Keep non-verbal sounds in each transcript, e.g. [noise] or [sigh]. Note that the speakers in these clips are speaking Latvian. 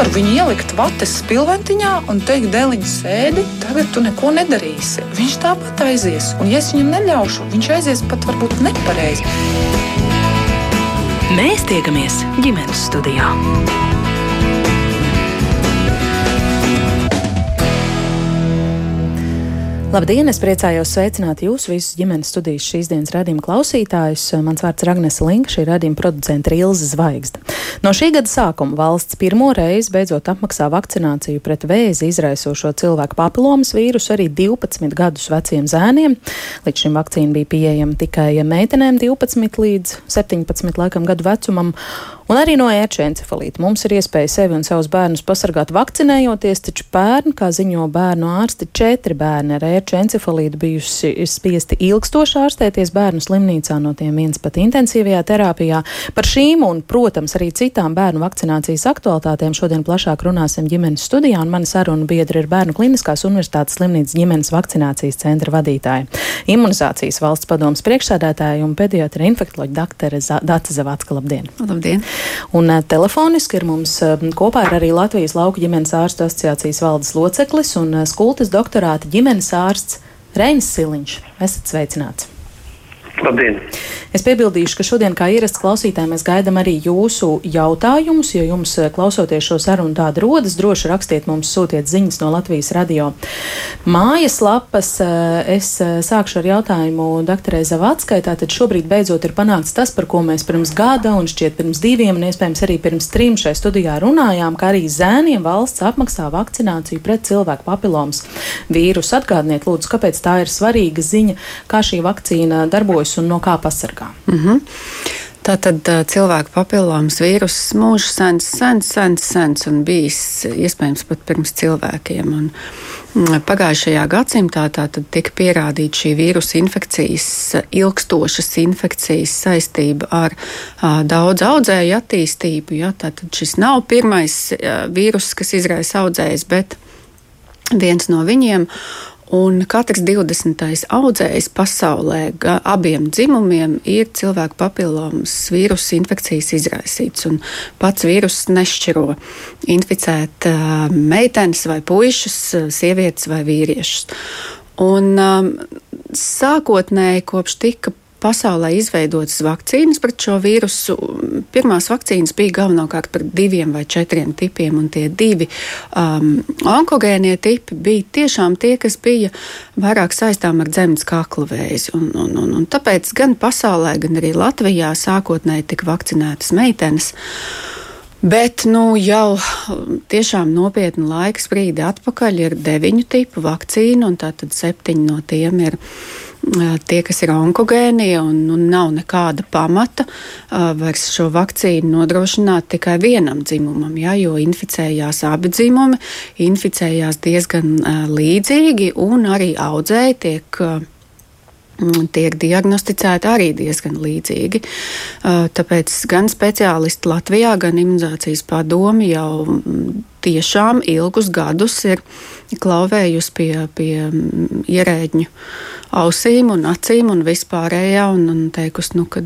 nevaru viņu ielikt vates spilventiņā un teikt, dēliņš sēdi, tagad tu neko nedarīsi. Viņš tāpat aizies, un ja es viņam neļaušu, viņš aizies pat varbūt nepareizi. Mēs tiekamies ģimenes studijā. Labdien! Es priecājos sveicināt jūs visus ģimenes studijas šīs dienas radījuma klausītājus. Mans vārds ir Agnese Linka, šī radījuma producente Ilza Zvaigzda. No šī gada sākuma valsts pirmo reizi beidzot apmaksā vakcināciju pret vēzi izraisošo cilvēku papilomas vīrusu arī 12 gadus veciem zēniem. Līdz šim vakcīna bija pieejama tikai meitenēm 12 līdz 17 laikam gadu vecumam. Un arī no ērča encefalīta mums ir iespēja sevi un savus bērnus pasargāt vakcinējoties, taču pērn, kā ziņo bērnu ārsti, četri bērni ar ērča encefalītu bijusi spiesti ilgstoši ārstēties bērnu slimnīcā, no tiem viens pat intensīvajā terapijā. Par šīm un, protams, arī citām bērnu vakcinācijas aktualitātēm šodien plašāk runāsim ģimenes studijā, un mani sarunu biedri ir Bērnu Kliniskās Universitātes slimnīcas ģimenes vakcinācijas centra vadītāja, imunizācijas valsts padomas priekšsēdētāja un pediatra infektoloģa doktere Dāca Zavacka. Labdien! Labdien! Un uh, telefoniski ir mums uh, kopā ir arī Latvijas Lauku ģimenes ārstu asociācijas valdes loceklis un uh, skultas doktorāta ģimenes ārsts Reinis Siliņš. Esat sveicināts! Labdien! Es piebildīšu, ka šodien, kā ierasts klausītājiem, mēs gaidām arī jūsu jautājumus. Ja jums, eh, klausoties šo sarunu, tāda rodas, droši rakstiet mums, sūtiet ziņas no Latvijas radio mājas lapas. Eh, es eh, sākšu ar jautājumu doktorai Zavackai. Tātad šobrīd beidzot ir panākts tas, par ko mēs pirms gada un šķiet pirms diviem, un iespējams arī pirms trim šai studijā runājām, ka arī zēniem valsts apmaksā vakcināciju pret cilvēku papilomas vīrusu. Atgādniet, lūdzu, kāpēc tā ir svarīga ziņa, kā šī vakcīna darbojas un no kā pasargā. Mm -hmm. Tātad cilvēku papillomas vīruss mūžs sens, sens, sens, sens un bijis iespējams pat pirms cilvēkiem. Un pagājušajā gadsimtā tika pierādīta šī vīrusu infekcijas, ilgstošas infekcijas saistība ar a, daudz audzēju attīstību. Ja? Tātad šis nav pirmais vīruss, kas izraisa audzējs, bet viens no viņiem. Un katrs 20. audzējs pasaulē abiem dzimumiem ir cilvēku papilomas vīrusu infekcijas izraisīts. Pats vīruss nešķiro inficēt meitenes vai puikas, sievietes vai vīriešus. Un, um, sākotnēji, kopš tika pasaulē izveidotas vakcīnas pret šo vīrusu. Pirmās vakcīnas bija galvenokārt par diviem vai četriem tipiem, un tie divi um, onkogēnie tipi bija tiešām tie, kas bija vairāk saistām ar dzemdas kakla vēzi. Un, un, un, un tāpēc gan pasaulē, gan arī Latvijā sākotnēji tika vakcinētas meitenes. Bet nu, jau tiešām nopietnu laika sprīdi atpakaļ ir deviņu tipu vakcīnu, un tātad septiņi no tiem ir tie, kas ir onkogēnie un, un nav nekāda pamata vairs šo vakcīnu nodrošināt tikai vienam dzimumam, ja, jo inficējās abi dzimumi, inficējās diezgan līdzīgi un arī audzēji tiek tiek diagnosticēti arī diezgan līdzīgi. Tāpēc gan speciālisti Latvijā, gan imunizācijas padomi jau tiešām ilgus gadus ir klauvējusi pie, pie ierēģņu ausīm un acīm un vispārējā un, un teikusi, nu, ka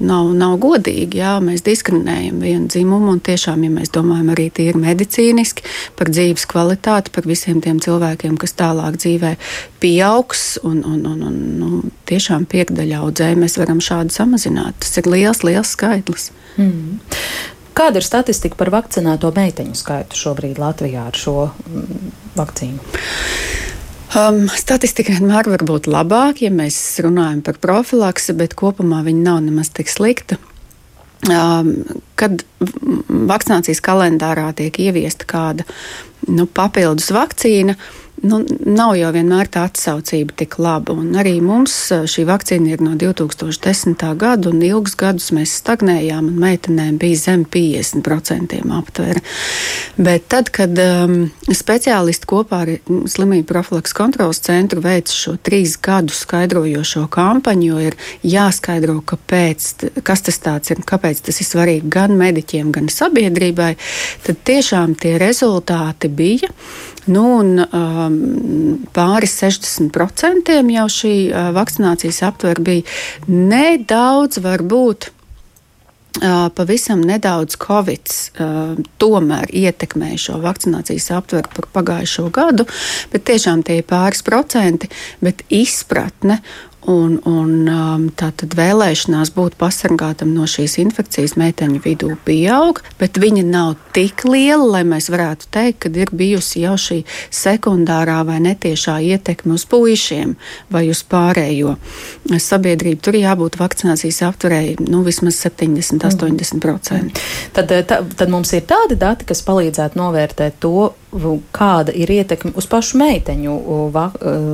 nav, nav godīgi. Jā, mēs diskriminējam vienu dzimumu, un tiešām, ja mēs domājam arī tīri medicīniski par dzīves kvalitāti, par visiem tiem cilvēkiem, kas tālāk dzīvē pieaugs, un, un, un, un nu, tiešām piekdaļa audzēji mēs varam šādi samazināt. Tas ir liels, liels skaitlis. Mm. Kāda ir statistika par vakcinēto meiteņu skaitu šobrīd Latvijā ar šo mm, vakcīnu? Um, statistika vienmēr var būt labāka, ja mēs runājam par profilaksi, bet kopumā viņa nav nemaz tik slikta. Um, kad vakcinācijas kalendārā tiek ieviesta kāda nu, papildus vakcīna, uh, nu, nav jau vienmēr tā atsaucība tik laba. Un arī mums šī vakcīna ir no 2010. gada, un ilgus gadus mēs stagnējām, un meitenēm bija zem 50% aptvere. Bet tad, kad um, speciālisti kopā ar slimību profilaks kontrolas centru veic šo trīs gadu skaidrojošo kampaņu, jo ir jāskaidro, kāpēc, kas tas tāds ir, kāpēc tas ir svarīgi gan mediķiem, gan sabiedrībai, tad tiešām tie rezultāti bija. Nu, un, um, pāris 60% jau šī uh, vakcinācijas aptver bija nedaudz varbūt pavisam nedaudz Covid tomēr ietekmēja šo vakcinācijas aptveru par pagājušo gadu, bet tiešām tie ir pāris procenti, bet izpratne Un, un um, tā tad vēlēšanās būt pasargātam no šīs infekcijas meiteņu vidū pieaug, bet viņa nav tik liela, lai mēs varētu teikt, ka ir bijusi jau šī sekundārā vai netiešā ietekme uz puišiem vai uz pārējo sabiedrību. Tur jābūt vakcinācijas apturēji nu, vismaz 70-80%. Mm. Tad, tā, tad mums ir tādi dati, kas palīdzētu novērtēt to, kāda ir ietekme uz pašu meiteņu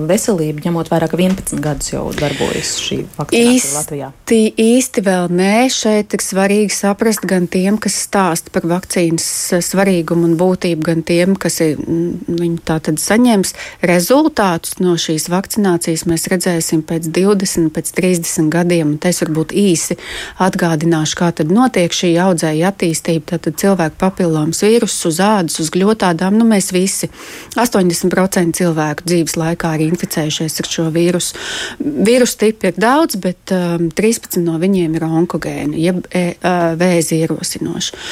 veselību, ņemot vērā, ka 11 gadus jau darbojas šī vakcinācija Latvijā? Īsti, vēl nē. Šeit ir svarīgi saprast gan tiem, kas stāsta par vakcīnas svarīgumu un būtību, gan tiem, kas ir, viņi tātad saņems rezultātus no šīs vakcinācijas. Mēs redzēsim pēc 20, pēc 30 gadiem, un es varbūt īsi atgādināšu, kā tad notiek šī audzēja attīstība. Tātad cilvēku papillomas vīrusus uz ādas, uz gļotādām. Nu, mēs visi 80% cilvēku dzīves laikā ir inficējušies ar šo vīrusu. Vīrusu tipu ir daudz, bet um, 13 no viņiem ir onkogēni, jeb e, vēzi ierosinoši.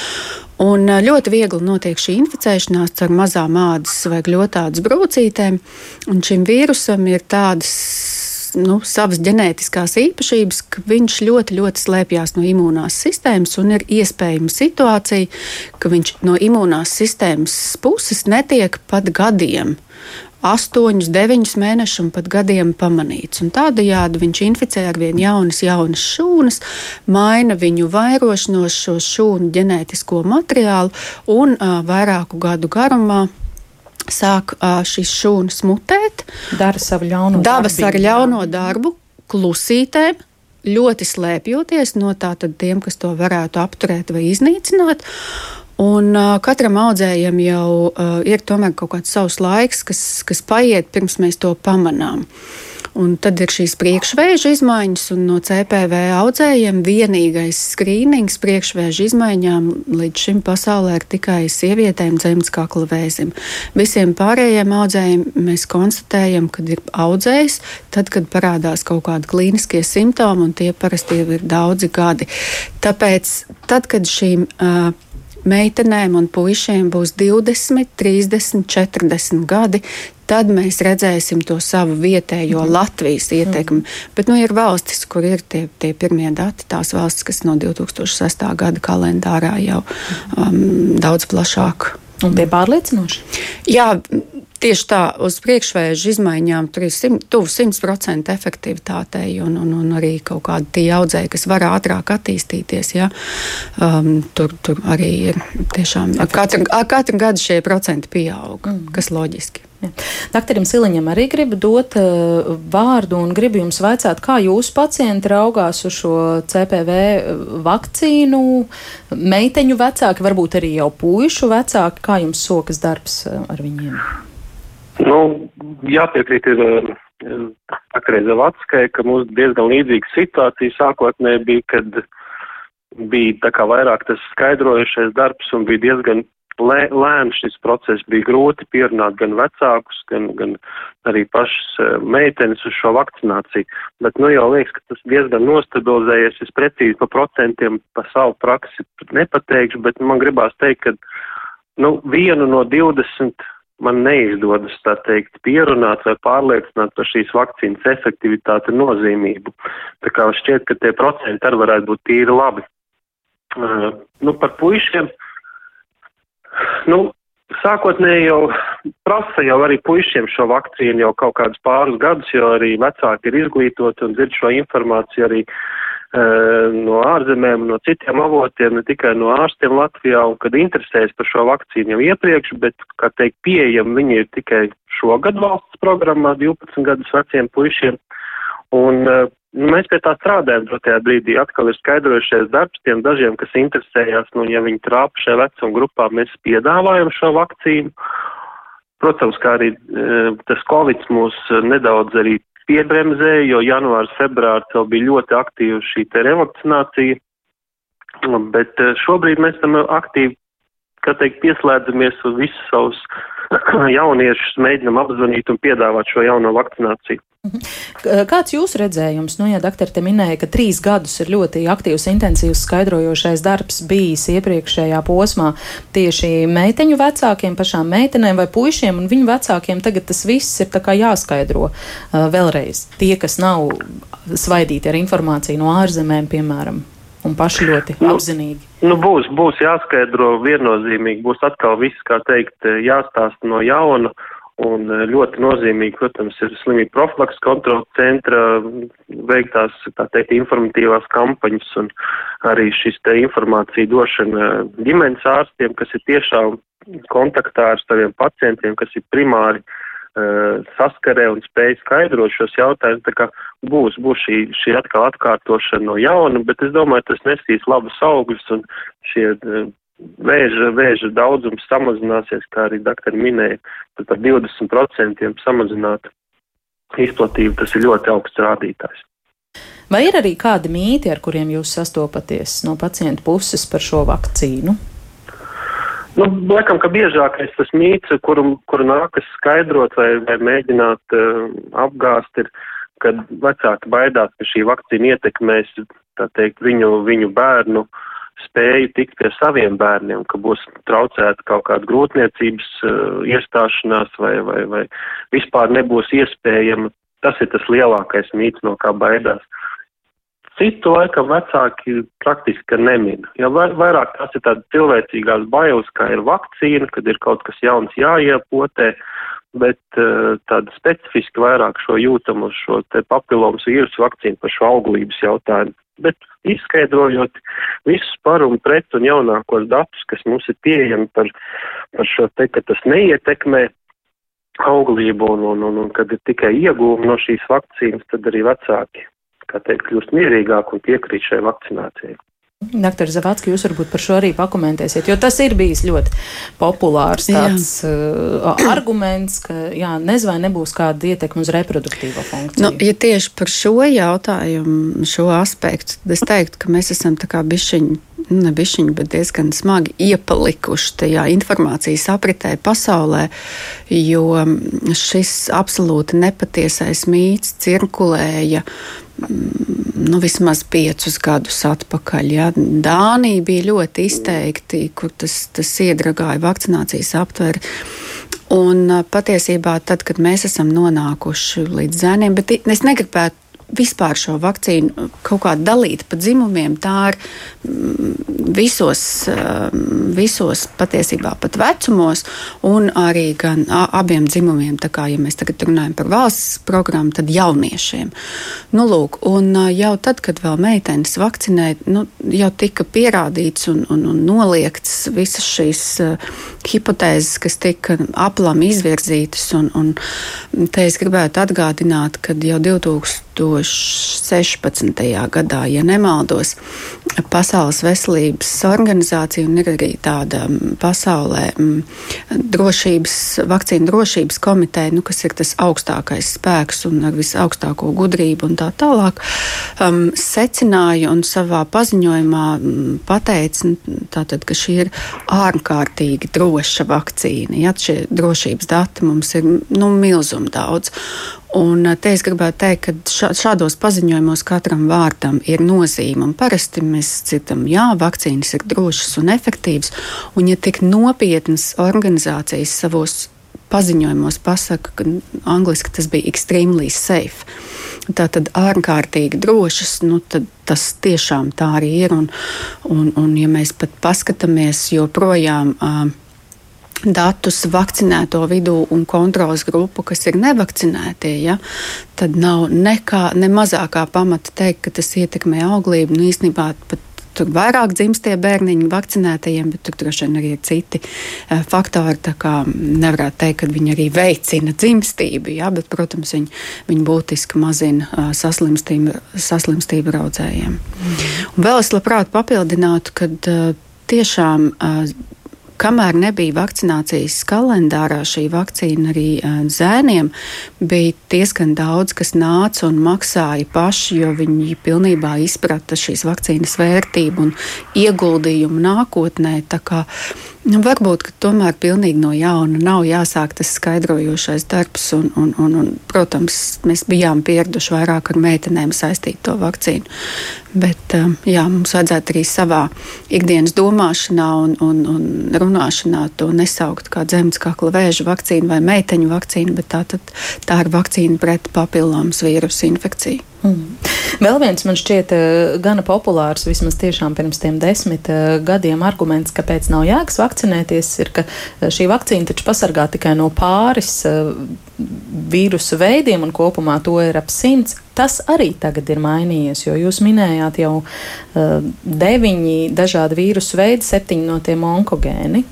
Un ļoti viegli notiek šī inficēšanās ar mazām ādas vai gļotādas brūcītēm, un šim vīrusam ir tādas nu, savas ģenētiskās īpašības, ka viņš ļoti, ļoti slēpjas no imūnās sistēmas un ir iespējama situācija, ka viņš no imūnās sistēmas puses netiek pat gadiem. 8, 9 mēnešus un pat gadiem pamanīts. Tādējādi viņš inficē ar vien jaunas, jaunas šūnas, maina viņu vairošanos, šo šūnu ģenētisko materiālu un uh, vairāku gadu garumā sāk šīs šūnas mutēt. Dara savu ļauno darbu. Dara ar ļauno darbu, klusītēm. Ļoti slēpjoties no tiem, kas to varētu apturēt vai iznīcināt. Un uh, katram audzējam jau uh, ir tomēr kaut kāds savs laiks, kas, kas paiet pirms mēs to pamanām. Uh, Un tad ir šīs priekšvēža izmaiņas, un no CPV audzējiem vienīgais skrīnings priekšvēža izmaiņām līdz šim pasaulē ir tikai sievietēm dzemdas kakla vēzim. Visiem pārējiem audzējiem mēs konstatējam, ka ir audzējs, tad, kad parādās kaut kādi klīniskie simptomi, un tie parasti jau ir daudzi gadi. Tāpēc, tad, kad šīm uh, meitenēm un puišiem būs 20, 30, 40 gadi, tad mēs redzēsim to savu vietējo mm. Latvijas ietekmi. Mm. Bet nu, ir valstis, kur ir tie, tie pirmie dati, tās valstis, kas no 2006. gada kalendārā jau um, daudz plašāk. Un bija pārliecinoši? Jā, Tieši tā, uz priekšvēju izmaiņām tur ir simt, tuvu 100% efektivitātei, un, un, un arī kaut kādi tie audzēji, kas var ātrāk attīstīties. Ja, um, tur, tur arī ir tiešām katru, katru gadu šie procenti pieaug, mm. kas loģiski. Ja. Doktoram Siliņam arī gribu dot uh, vārdu un gribu jums vaicāt, kā jūsu pacienti raugās uz šo CPV vakcīnu, meiteņu vecāki, varbūt arī jau puišu vecāki, kā jums sokas darbs uh, ar viņiem? Nu, jāpiekrīt ir Akreizē Latskai, ka mums diezgan līdzīga situācija sākotnēji bija, kad bija tā kā vairāk tas skaidrojušais darbs un bija diezgan lē, lēns šis process, bija grūti pierunāt gan vecākus, gan, gan arī pašas meitenes uz šo vakcināciju. Bet nu jau liekas, ka tas diezgan nostabilizējies, es precīzi pa procentiem pa savu praksi nepateikšu, bet man gribās teikt, ka nu, vienu no 20 man neizdodas, tā teikt, pierunāt vai pārliecināt par šīs vakcīnas efektivitāti un nozīmību. Tā kā šķiet, ka tie procenti arī varētu būt tīri labi. Uh, nu, par puišiem. Nu, sākotnēji jau prasa jau arī puišiem šo vakcīnu jau kaut kādus pāris gadus, jo arī vecāki ir izglītoti un dzird šo informāciju arī uh, no ārzemēm, no citiem avotiem, ne tikai no ārstiem Latvijā, un kad interesējas par šo vakcīnu jau iepriekš, bet, kā teikt, pieejami viņi ir tikai šogad valsts programmā 12 gadus veciem puišiem. Un eh, nu, mēs pie tā strādājam, jo tajā brīdī atkal ir skaidrojušies darbs tiem dažiem, kas interesējās, nu, ja viņi trāpa šajā vecuma grupā, mēs piedāvājam šo vakcīnu. Protams, kā arī e, tas Covid mūs nedaudz arī piebremzēja, jo janvārs, februārs vēl bija ļoti aktīva šī te revakcinācija, bet eh, šobrīd mēs tam aktīvi, kā teikt, pieslēdzamies uz visus savus [clears throat] jauniešus mēģinam apzvanīt un piedāvāt šo jauno vakcināciju. Mhm. Kāds jūsu redzējums? Nu, ja doktori te minēja, ka trīs gadus ir ļoti aktīvs, intensīvs skaidrojošais darbs bijis iepriekšējā posmā tieši meiteņu vecākiem, pašām meitenēm vai puišiem un viņu vecākiem, tagad tas viss ir tā kā jāskaidro vēlreiz. Tie, kas nav svaidīti ar informāciju no ārzemēm, piemēram un paši ļoti nu, apzinīgi? Nu, būs, būs jāskaidro viennozīmīgi, būs atkal viss, kā teikt, jāstāsta no jauna. Un ļoti nozīmīgi, protams, ir slimību profilaks kontrola centra veiktās, tā teikt, informatīvās kampaņas un arī šis te informācija došana ģimenes ārstiem, kas ir tiešām kontaktā ar saviem pacientiem, kas ir primāri uh, Uh, saskarē un spēj skaidrot šos jautājumus. Tā kā būs, būs šī, šī atkal atkārtošana no jauna, bet es domāju, tas nesīs labus augļus un šie uh, vēža, vēža daudzums samazināsies, kā arī doktori minēja, par 20% samazināt izplatību. Tas ir ļoti augsts rādītājs. Vai ir arī kādi mīti, ar kuriem jūs sastopaties no pacientu puses par šo vakcīnu? Nu, laikam, ka biežākais tas mīts, kuru, kuru nākas skaidrot vai, vai mēģināt uh, apgāst, ir, kad vecāki baidās, ka šī vakcīna ietekmēs, teikt, viņu, viņu bērnu spēju tikt pie saviem bērniem, ka būs traucēta kaut kāda grūtniecības uh, iestāšanās vai, vai, vai vispār nebūs iespējama. Tas ir tas lielākais mīts, no kā baidās. Citu laikam vecāki praktiski nemin. Ja vairāk tas ir tādas cilvēcīgās bailes, kā ir vakcīna, kad ir kaut kas jauns jāiepotē, bet uh, tāda specifiski vairāk šo jūtam uz šo te papilomas vīrusu vakcīnu par šo auglības jautājumu. Bet izskaidrojot visus par un pret un jaunākos datus, kas mums ir pieejami par, par šo te, ka tas neietekmē auglību un, un, un, un kad ir tikai iegūmi no šīs vakcīnas, tad arī vecāki kā teikt, kļūst mierīgāk un piekrīt šai vakcinācijai. Doktor Zavacki, jūs varbūt par šo arī pakomentēsiet, jo tas ir bijis ļoti populārs tāds uh, arguments, ka jā, nezvai nebūs kāda ietekme uz reproduktīvo funkciju. Nu, ja tieši par šo jautājumu, šo aspektu, tad es teiktu, ka mēs esam tā kā bišķiņi, nu, ne bišķiņi, bet diezgan smagi iepalikuši tajā informācijas apritē pasaulē, jo šis absolūti nepatiesais mīts cirkulēja nu, vismaz piecus gadus atpakaļ. Ja. Dānija bija ļoti izteikti, kur tas, tas iedragāja vakcinācijas aptveri. Un patiesībā, tad, kad mēs esam nonākuši līdz zēniem, bet es negribētu vispār šo vakcīnu kaut kā dalīt pa dzimumiem, tā ir mm, visos, mm, visos patiesībā pat vecumos, un arī gan abiem dzimumiem, tā kā, ja mēs tagad runājam par valsts programmu, tad jauniešiem. Nu, lūk, un jau tad, kad vēl meitenes vakcinē, nu, jau tika pierādīts un, un, un noliegts visas šīs hipotēzes, kas tika aplam izvirzītas, un, un te es gribētu atgādināt, ka jau 2000 2016. gadā, ja nemaldos, Pasaules veselības organizācija un ir arī tāda pasaulē drošības, vakcīnu drošības komiteja, nu, kas ir tas augstākais spēks un ar visaugstāko gudrību un tā tālāk, um, secināja un savā paziņojumā pateica, tātad, ka šī ir ārkārtīgi droša vakcīna. Ja, šie drošības dati mums ir nu, milzum daudz. Un eh, te es gribētu teikt, ka šādos paziņojumos katram vārdam ir nozīme. Parasti mēs dzirdam, jā, vakcīnas ir drošas un efektīvas. Un ja tik nopietnas organizācijas savos paziņojumos pasaka, ka angliski tas bija extremely safe. Tā tad ārkārtīgi drošas, nu, tad tas tiešām tā arī ir. Un, un, un ja mēs pat paskatāmies joprojām. Uh, datus vakcinēto vidū un kontrolas grupu, kas ir nevakcinētie, ja, tad nav nekā, ne mazākā pamata teikt, ka tas ietekmē auglību. Nu, īstenībā pat tur vairāk dzimstie bērniņi vakcinētajiem, bet tur droši vien arī ir citi uh, faktori. Tā kā nevarētu teikt, ka viņi arī veicina dzimstību, ja, bet, protams, viņi, viņi būtiski mazina uh, saslimstību, saslimstību raudzējiem. Un vēl es labprāt papildinātu, ka uh, tiešām kamēr nebija vakcinācijas kalendārā šī vakcīna arī zēniem, bija diezgan daudz, kas nāca un maksāja paši, jo viņi pilnībā izprata šīs vakcīnas vērtību un ieguldījumu nākotnē. Nu, varbūt, tomēr pilnīgi no jauna nav jāsāk tas skaidrojošais darbs. Un, un, un, un, protams, mēs bijām pieraduši vairāk ar meitenēm saistīt to vakcīnu. Bet um, jā, mums vajadzētu arī savā ikdienas domāšanā un, un, un runāšanā to nesaukt kā dzemdas kakla vēža vakcīnu vai meiteņu vakcīnu, bet tā, tad, tā ir vakcīna pret papillomas vīrusu infekciju. Mm. Vēl viens man šķiet uh, gana populārs, vismaz tiešām pirms tiem desmit uh, gadiem, arguments, kāpēc nav jēgas vakcinēties, ir, ka uh, šī vakcīna taču pasargā tikai no pāris vīrusu veidiem, un kopumā to ir ap simts. Tas arī tagad ir mainījies, jo jūs minējāt jau uh, deviņi dažādi vīrusu veidi, septiņi no tiem onkogēni.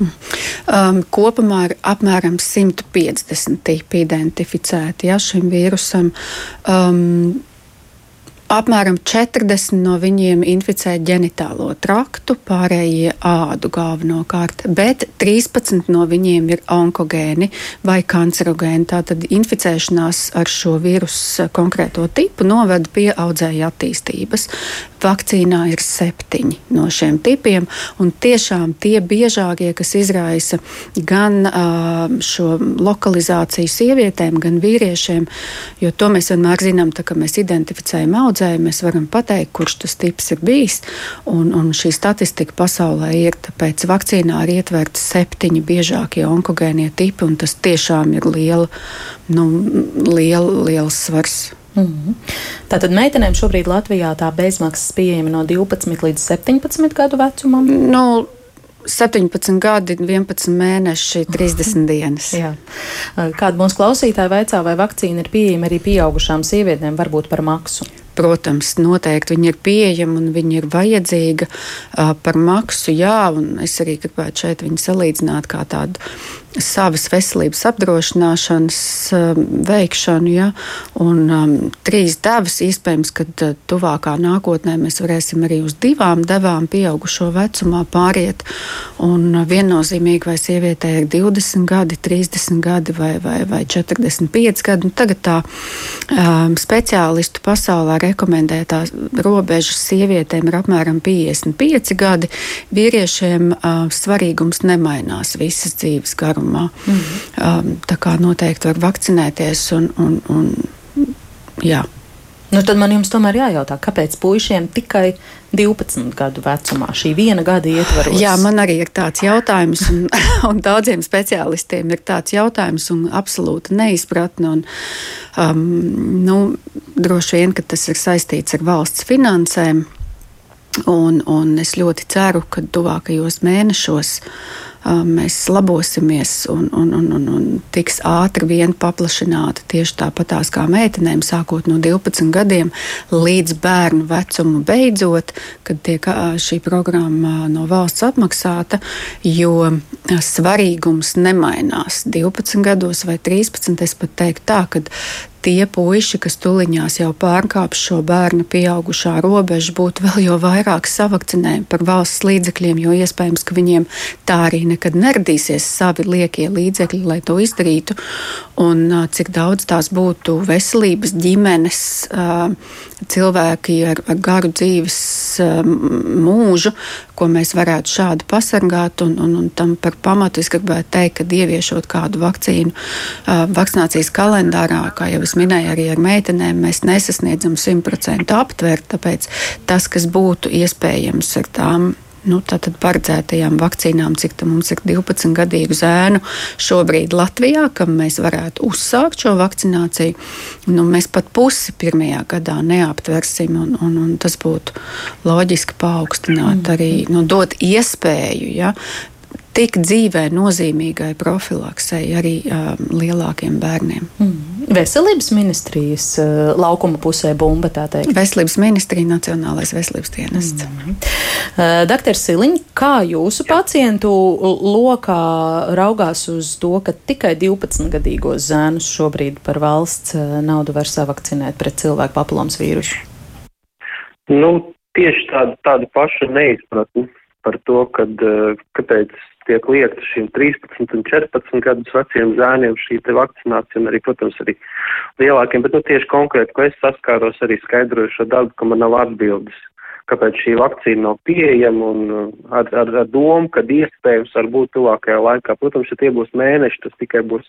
Um, kopumā ir apmēram 150 tipi identificēti ja, šim vīrusam. Um, Apmēram 40 no viņiem inficē ģenitālo traktu, pārējie ādu galvenokārt, bet 13 no viņiem ir onkogēni vai kancerogēni. Tātad inficēšanās ar šo vīrusu konkrēto tipu noved pie audzēja attīstības. Vakcīnā ir septiņi no šiem tipiem, un tiešām tie biežākie, kas izraisa gan uh, šo lokalizāciju sievietēm, gan vīriešiem, jo to mēs vienmēr zinām, tā, ka mēs identificējam audzēju audzēju, mēs varam pateikt, kurš tas tips ir bijis. Un, un šī statistika pasaulē ir, tāpēc vakcīnā ir ietverti septiņi biežākie onkogēnie tipi, un tas tiešām ir liela, nu, liela, liels svars. Mm -hmm. Tātad meitenēm šobrīd Latvijā tā bezmaksas pieejama no 12 līdz 17 gadu vecumam? Nu, 17 gadi, 11 mēneši, 30 dienas. Jā. Kāda mūsu klausītāja vaicā, vai vakcīna ir pieejama arī pieaugušām sievietēm, varbūt par maksu? Protams, noteikti viņi ir pieejami un viņi ir vajadzīga par maksu. Jā, un es arī gribētu šeit viņu salīdzināt kā tādu savas veselības apdrošināšanas um, veikšanu. Ja? Un, um, trīs devas iespējams, ka uh, tuvākā nākotnē mēs varēsim arī uz divām devām pieaugušo vecumā pāriet. Un uh, viennozīmīgi, vai sievietē ir 20 gadi, 30 gadi vai, vai, vai 45 gadi. Nu, tagad tā um, speciālistu pasaulē rekomendētās robežas sievietēm ir apmēram 55 gadi, vīriešiem uh, svarīgums nemainās visas dzīves garumā. Mm -hmm. um, tā kā noteikti var vakcinēties un, un, un jā. Nu, tad man jums tomēr jājautā, kāpēc puišiem tikai 12 gadu vecumā šī viena gada ietvaros? Jā, man arī ir tāds jautājums, un, [laughs] un daudziem speciālistiem ir tāds jautājums, un absolūta neizpratne. Un, um, nu, droši vien, ka tas ir saistīts ar valsts finansēm, un, un es ļoti ceru, ka tuvākajos mēnešos mēs labosimies un, un, un, un, un tiks ātri vien paplašināta tieši tāpatās kā meitenēm, sākot no 12 gadiem līdz bērnu vecumu beidzot, kad tiek šī programma no valsts apmaksāta, jo svarīgums nemainās 12 gados vai 13. Es pat teiktu tā, ka tie puiši, kas tuliņās jau pārkāps šo bērnu pieaugušā robežu, būtu vēl jau vairāk savakcinējumi par valsts līdzekļiem, jo iespējams, ka viņiem tā arī nekad neradīsies savi liekie līdzekļi, lai to izdarītu. Un cik daudz tās būtu veselības ģimenes, cilvēki ar, ar garu dzīves mūžu, ko mēs varētu šādi pasargāt. Un, un, un tam par pamatu es gribētu teikt, ka ieviešot kādu vakcīnu vakcinācijas kalendārā, kā jau es minēju, arī ar meitenēm mēs nesasniedzam 100% aptvert. Tāpēc tas, kas būtu iespējams ar tām nu, paredzētajām vakcīnām, cik mums ir 12 gadīgu zēnu šobrīd Latvijā, kam mēs varētu uzsākt šo vakcināciju. Nu, mēs pat pusi pirmajā gadā neaptversim, un, un, un tas būtu loģiski paaugstināt, mm. arī nu, dot iespēju. Ja, tik dzīvē nozīmīgai profilaksei arī um, lielākiem bērniem. Mm. Veselības ministrijas uh, laukuma pusē bumba tā teikt. Veselības ministrija, Nacionālais veselības dienests. Mm. Uh, Doktor Siliņ, kā jūsu pacientu lokā raugās uz to, ka tikai 12-gadīgos zēnus šobrīd par valsts uh, naudu var savakcinēt pret cilvēku papilomas vīrusu? Nu, tieši tāda, tāda paša neizpratne par to, kad, uh, kāpēc tiek liekta šiem 13 un 14 gadus veciem zēniem šī te vakcinācija un arī, protams, arī lielākiem, bet nu tieši konkrēti, ko es saskāros arī skaidroju šo darbu, ka man nav atbildes. kāpēc šī vakcīna nav pieejama un uh, ar, ar, ar domu, ka iespējams varbūt tuvākajā laikā, protams, ja tie būs mēneši, tas tikai būs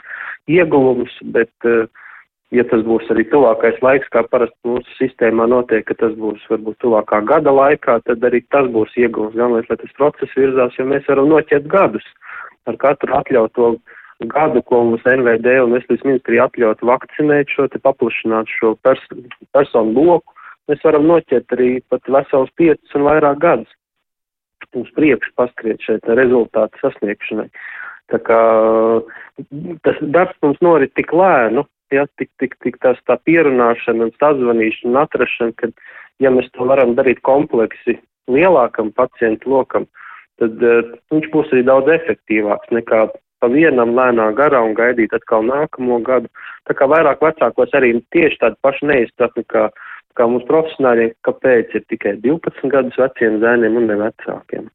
ieguvums, bet, uh, ja tas būs arī tuvākais laiks, kā parasti mūsu sistēmā notiek, ka tas būs varbūt tuvākā gada laikā, tad arī tas būs ieguvums, gan lai tas process virzās, jo mēs varam noķert gadus ar katru atļautu gadu, ko mums NVD un Veselības ministrija atļaut vakcinēt šo te paplašināt šo pers personu loku, mēs varam noķert arī pat vesels piecus un vairāk gadus. Uz priekšu paskriet šeit rezultātu sasniegšanai. Tā kā tas darbs mums norit tik lēnu, ja, tik, tik, tik tas tā pierunāšana un sazvanīšana un atrašana, ka, ja mēs to varam darīt kompleksi lielākam pacientu lokam, tad uh, viņš būs arī daudz efektīvāks nekā pa vienam lēnā garā un gaidīt atkal nākamo gadu. Tā kā vairāk vecākos arī tieši tādu pašu neizpratni, kā, kā mums profesionāļiem, kāpēc ir tikai 12 gadus veciem zēniem un ne vecākiem.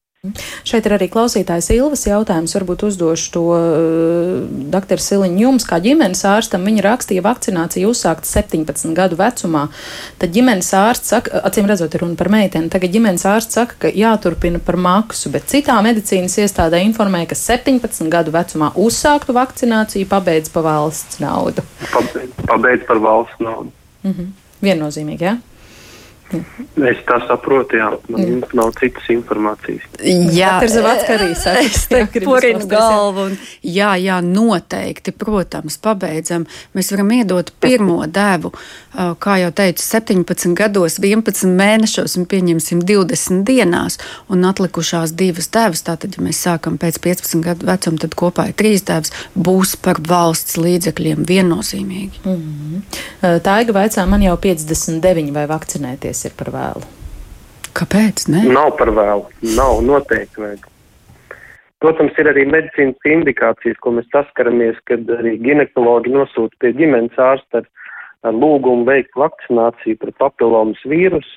Šeit ir arī klausītājs Ilvas jautājums. Varbūt uzdošu to uh, eh, doktor Siliņu jums, kā ģimenes ārstam. Viņa rakstīja, vakcinācija uzsākta 17 gadu vecumā. Tad ģimenes ārsts saka, acīm redzot, ir runa par meiteni. Tagad ģimenes ārsts saka, ka jāturpina par maksu, bet citā medicīnas iestādē informēja, ka 17 gadu vecumā uzsāktu vakcināciju pabeidz pa valsts naudu. Pabeidz par valsts naudu. Mhm. Viennozīmīgi, jā. Ja? Es tā saprotu, jā, man jā. nav citas informācijas. Jā, tas ir arī porinu galvu. Un, jā, jā, noteikti, protams, pabeidzam. Mēs varam iedot pirmo devu, kā jau teicu, 17 gados, 11 mēnešos un pieņemsim 20 dienās, un atlikušās divas devas, tātad, ja mēs sākam pēc 15 gadu vecuma, tad kopā ir trīs devas, būs par valsts līdzekļiem viennozīmīgi. Mm -hmm. Tā ir vaicā man jau 59 vai vakcinēties ir par vēlu? Kāpēc? Ne? Nav par vēlu. Nav noteikti vajag. Protams, ir arī medicīnas indikācijas, ko mēs saskaramies, kad arī ginekologi nosūta pie ģimenes ārsta ar, ar lūgumu veikt vakcināciju pret papilomas vīrusu,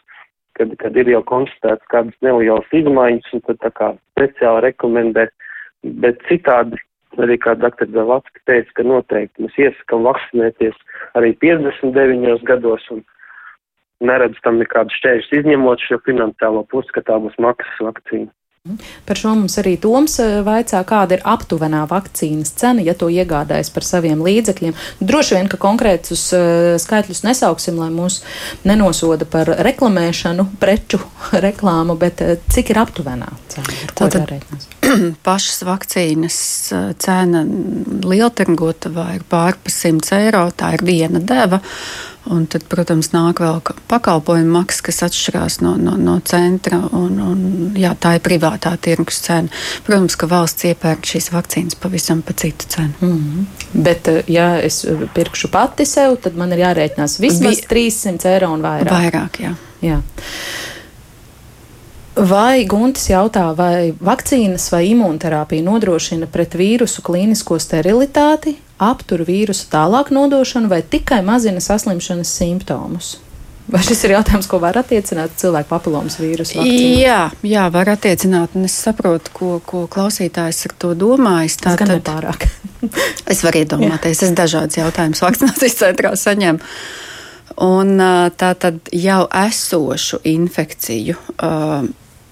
kad, kad ir jau konstatēts kādas nelielas izmaiņas, un tad tā kā speciāli rekomendē. Bet citādi, arī kā dr. Zavatska teica, ka noteikti mēs iesakam vakcinēties arī 59 gados un neredz tam nekādu šķēršļus, izņemot šo finansiālo pusi, ka tā būs maksas vakcīna. Par šo mums arī Toms eh, vaicā, kāda ir aptuvenā vakcīnas cena, ja to iegādājas par saviem līdzekļiem. Droši vien, ka konkrētus uh, skaitļus nesauksim, lai mūs nenosoda par reklamēšanu, preču [laughs] reklāmu, bet uh, cik ir aptuvenā cena? Tātad [clears throat] pašas vakcīnas cena lieltirgotavā ir pār pa 100 eiro, tā ir viena deva. Un tad, protams, nāk vēl pakalpojumu maksa, kas atšķirās no, no, no centra. Un, un, jā, tā ir privātā tirgus cena. Protams, ka valsts iepērk šīs vakcīnas pavisam pa citu cenu. Mm -hmm. Bet, eh, ja es eh, pirkšu pati sev, tad man ir jārēķinās vismaz Vi... 300 eiro un vairāk. Vairāk, jā. jā. Vai Guntis jautā, vai vakcīnas vai imūnterapija nodrošina pret vīrusu klīnisko sterilitāti, aptur vīrusu tālāk nodošanu vai tikai mazina saslimšanas simptomus? Vai šis ir jautājums, ko var attiecināt cilvēku papilomas vīrusu? Vakcīnu? Jā, jā, var attiecināt, un es saprotu, ko, ko klausītājs ar to domājis. Tā tad pārāk. [laughs] es varu iedomāties, es dažādas jautājumas vakcinācijas centrā saņemu. Un tā tad jau esošu infekciju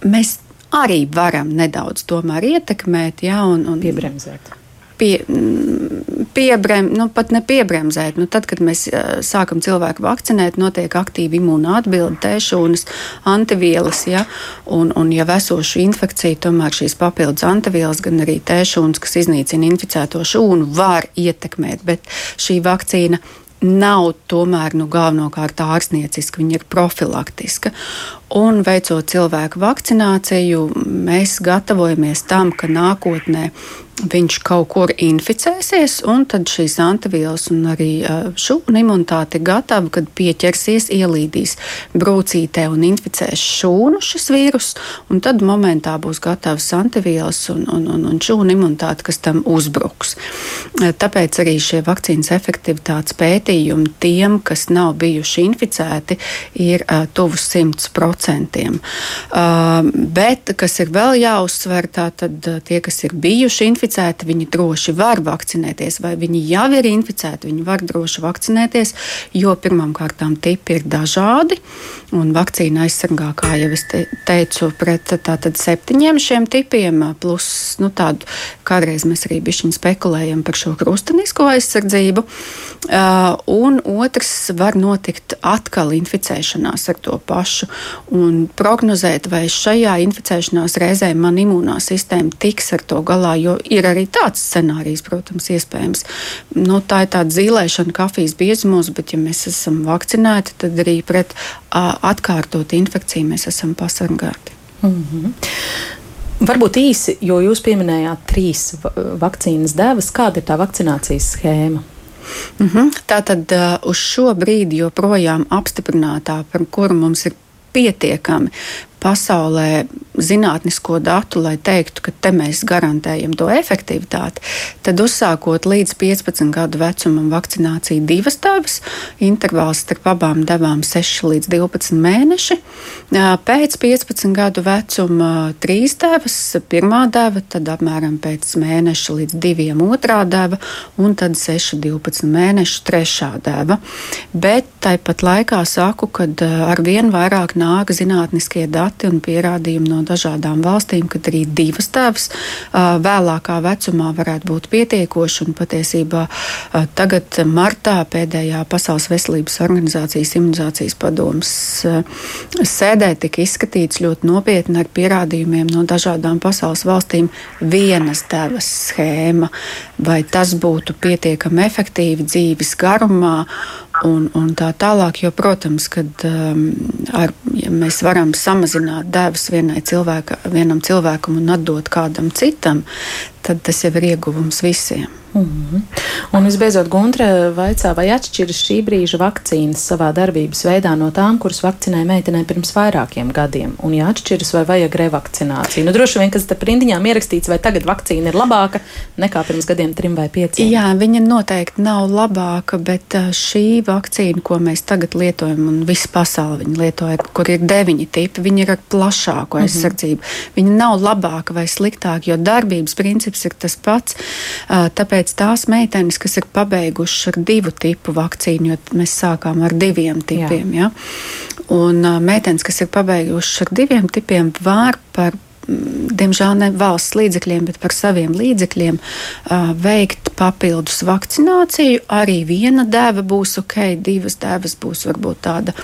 mēs arī varam nedaudz ietekmēt, ja, un, un piebremzēt pie, mm, piebrem, nu, pat ne piebremzēt. Nu, tad, kad mēs sākam cilvēku vakcinēt, notiek aktīva imūna atbilde, tēšūnas, antivielas, ja, un, un ja esošu infekciju, tomēr šīs papildus antivielas, gan arī tēšūnas, kas iznīcina inficēto šūnu, var ietekmēt, bet šī vakcīna nav tomēr nu, galvenokārt ārstnieciska, viņa ir profilaktiska. Un veicot cilvēku vakcināciju, mēs gatavojamies tam, ka nākotnē viņš kaut kur inficēsies, un tad šīs antivielas un arī šūnu imunitāte ir gatava, kad pieķersies, ielīdīs brūcītē un inficēs šūnu šis vīrus, un tad momentā būs gatavas antivielas un, un, un, un šūnu imunitāte, kas tam uzbruks. Tāpēc arī šie vakcīnas efektivitātes pētījumi tiem, kas nav bijuši inficēti, ir uh, tuvu 100%. Uh, bet, kas ir vēl jāuzsver, tātad tie, kas ir bijuši inficēti, viņi droši var vakcinēties, vai viņi jau ir inficēti, viņi var droši vakcinēties, jo pirmām kārtām tipi ir dažādi. Un vakcīna aizsargā, kā jau es te, teicu, pret tātad septiņiem šiem tipiem, plus nu, tādu, kādreiz mēs arī bišķiņ spekulējam par šo krustanisko aizsardzību. Uh, un otrs var notikt atkal inficēšanās ar to pašu. Un prognozēt, vai šajā inficēšanās reizē man imūnā sistēma tiks ar to galā, jo ir arī tāds scenārijs, protams, iespējams. Nu, tā ir tāda zīlēšana kafijas biezumos, bet ja mēs esam vakcinēti, tad arī pret atkārtot infekciju mēs esam pasargāti. Mm -hmm. Varbūt īsi, jo jūs pieminējāt trīs vakcīnas devas, kāda ir tā vakcinācijas schēma? Mm -hmm. Tā tad uh, uz šo brīdi joprojām apstiprinātā, par kuru mums ir pietiekami pasaulē zinātnisko datu, lai teiktu, ka te mēs garantējam to efektivitāti, tad uzsākot līdz 15 gadu vecumam vakcināciju divas devas, intervāls starp abām devām 6 līdz 12 mēneši. Pēc 15 gadu vecuma trīs devas, pirmā deva, tad apmēram pēc mēneša līdz diviem otrā deva, un tad 6, 12 mēnešu trešā deva. Bet tāpat laikā saku, ka ar vien vairāk nāk zinātniskie dati dati un pierādījumi no dažādām valstīm, ka arī divas tēvas vēlākā vecumā varētu būt pietiekoši. Patiesībā tagad martā pēdējā Pasaules veselības organizācijas imunizācijas padomas sēdē tika izskatīts ļoti nopietni ar pierādījumiem no dažādām pasaules valstīm vienas tēvas schēma, vai tas būtu pietiekami efektīvi dzīves garumā un, un tā tālāk. Jo, protams, kad um, ar, ja mēs varam samazināt devas cilvēka, vienam cilvēkam un atdot kādam citam, tad tas jau ir ieguvums visiem. Mm -hmm. Un visbeidzot, Guntra vaicā, vai atšķiras šī brīža vakcīnas savā darbības veidā no tām, kuras vakcinēja meitenē pirms vairākiem gadiem? Un, ja atšķiras, vai vajag revakcināciju? Nu, droši vien, kas te rindiņām ierakstīts, vai tagad vakcīna ir labāka nekā pirms gadiem, trim vai pieciem? Jā, viņa noteikti nav labāka, bet šī vakcīna, ko mēs tagad lietojam, un visa pasaule viņa lietoja, kur ir deviņi tipi, viņa ir ar plašāku mhm. aizsardzību. Mm -hmm. Viņa nav labāka vai sliktāka, jo darbības princips ir tas pats. Tāpēc tās meitenes, kas ir pabeigušas ar divu tipu vakcīnu, jo mēs sākām ar diviem tipiem, Jā. ja? un meitenes, kas ir pabeigušas ar diviem tipiem, var par diemžēl ne valsts līdzekļiem, bet par saviem līdzekļiem veikt papildus vakcināciju. Arī viena deva būs ok, divas devas būs varbūt tāda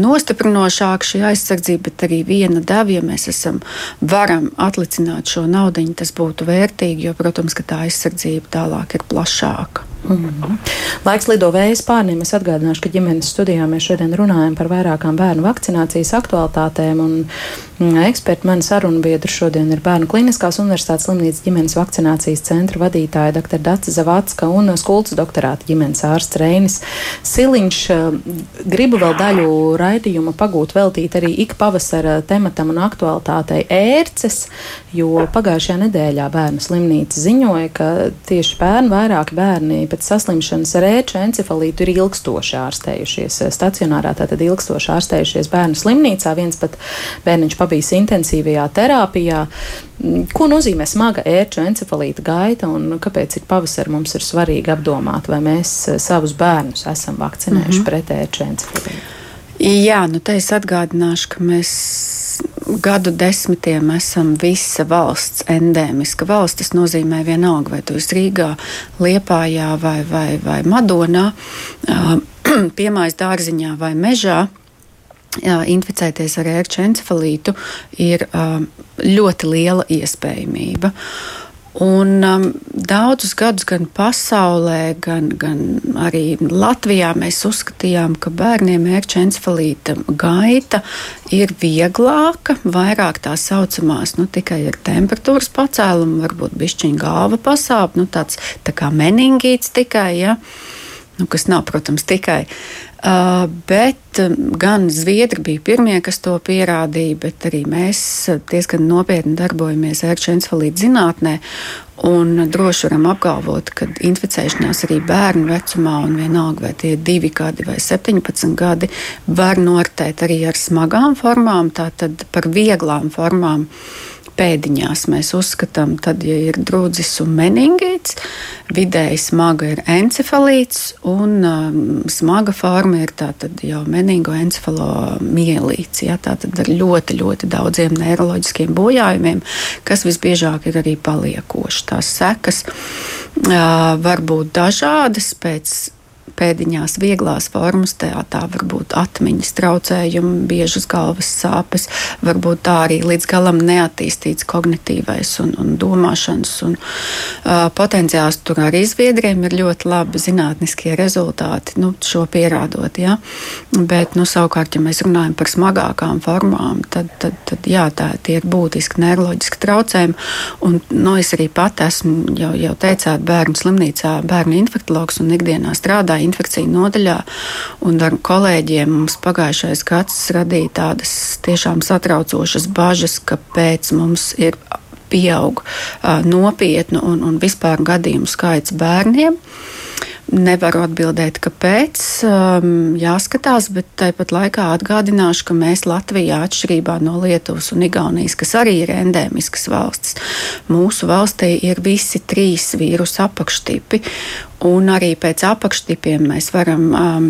nostiprinošāka šī aizsardzība, bet arī viena deva, ja mēs esam, varam atlicināt šo naudu, tas būtu vērtīgi, jo, protams, ka tā aizsardzība tālāk ir plašāka. Mm -hmm. Laiks lido vējas pārniem. Es atgādināšu, ka ģimenes studijā mēs šodien runājam par vairākām bērnu vakcinācijas aktualitātēm. Un, mm, eksperti, mani sarunu biedri šodien ir Bērnu Kliniskās Universitātes slimnīcas ģimenes vakcinācijas centra vadītāja dr. Dāca Zavacka un skultas doktorāta ģimenes ārsts Reinis Siliņš. Gribu vēl daļu raidījuma pagūt veltīt arī ik pavasara tematam un aktualitātei ērces, jo pagājušajā nedēļā bērnu slimnīca ziņoja, ka tieši bērni, vairāki bērni pēc saslimšanas ar ēču encefalītu ir ilgstoši ārstējušies stacionārā, tātad ilgstoši ārstējušies bērnu slimnīcā. Viens pat bērniņš pabijis intensīvajā terapijā. Ko nozīmē smaga ērču encefalīta gaita un kāpēc ik pavasarī mums ir svarīgi apdomāt, vai mēs savus bērnus esam vakcinējuši mm -hmm. pret ērču encefalītu? Jā, nu te es atgādināšu, ka mēs gadu desmitiem esam visa valsts endēmiska valsts. Tas nozīmē vienalga, vai tu esi Rīgā, Liepājā vai, vai, vai Madonā, [clears throat] piemājas dārziņā vai mežā. Inficēties ar ērču encefalītu ir ļoti liela iespējamība. Uh, Un um, daudzus gadus gan pasaulē, gan, gan arī Latvijā mēs uzskatījām, ka bērniem ērča encefalīta gaita ir vieglāka, vairāk tā saucamās, nu, tikai ar temperatūras pacēlumu, varbūt bišķiņa galva pasāp, nu, tāds tā kā meningīts tikai, ja, nu, kas nav, protams, tikai. Uh, bet um, gan Zviedri bija pirmie, kas to pierādīja, bet arī mēs diezgan nopietni darbojamies ērkšķa encefalīta zinātnē. Un droši varam apgalvot, ka inficēšanās arī bērnu vecumā, un vienalga vai tie ir 2 gadi vai 17 gadi, var noritēt arī ar smagām formām, tātad par vieglām formām pēdiņās mēs uzskatām, tad, ja ir drudzis un meningīts, vidēji smaga ir encefalīts, un um, smaga forma ir tātad jau meningoencefalomielīts. Ja, tātad ar ļoti, ļoti daudziem neiroloģiskiem bojājumiem, kas visbiežāk ir arī paliekoši. Tās sekas uh, var būt dažādas pēc pēdiņās vieglās formas, tā, tā var būt atmiņas traucējumi, biežas galvas sāpes, varbūt tā arī līdz galam neattīstīts kognitīvais un, un domāšanas un uh, potenciāls. Tur arī zviedriem ir ļoti labi zinātniskie rezultāti, nu, šo pierādot. Ja? Bet, nu, savukārt, ja mēs runājam par smagākām formām, tad, tad, tad jā, tā, tie ir būtiski neiroloģiski traucējumi. Un, nu, es arī pat esmu jau, jau teicāt, bērnu slimnīcā, bērnu infektologs un ikdienā strādāju infekciju nodaļā. Un ar kolēģiem mums pagājušais gads radīja tādas tiešām satraucošas bažas, kāpēc mums ir pieaug uh, nopietnu un, un vispār gadījumu skaits bērniem. Nevaru atbildēt, kāpēc. Um, jāskatās, bet tāpat laikā atgādināšu, ka mēs Latvijā, atšķirībā no Lietuvas un Igaunijas, kas arī ir endēmiskas valstis, mūsu valstī ir visi trīs vīrusu apakštipi. Un arī pēc apakštipiem mēs varam um,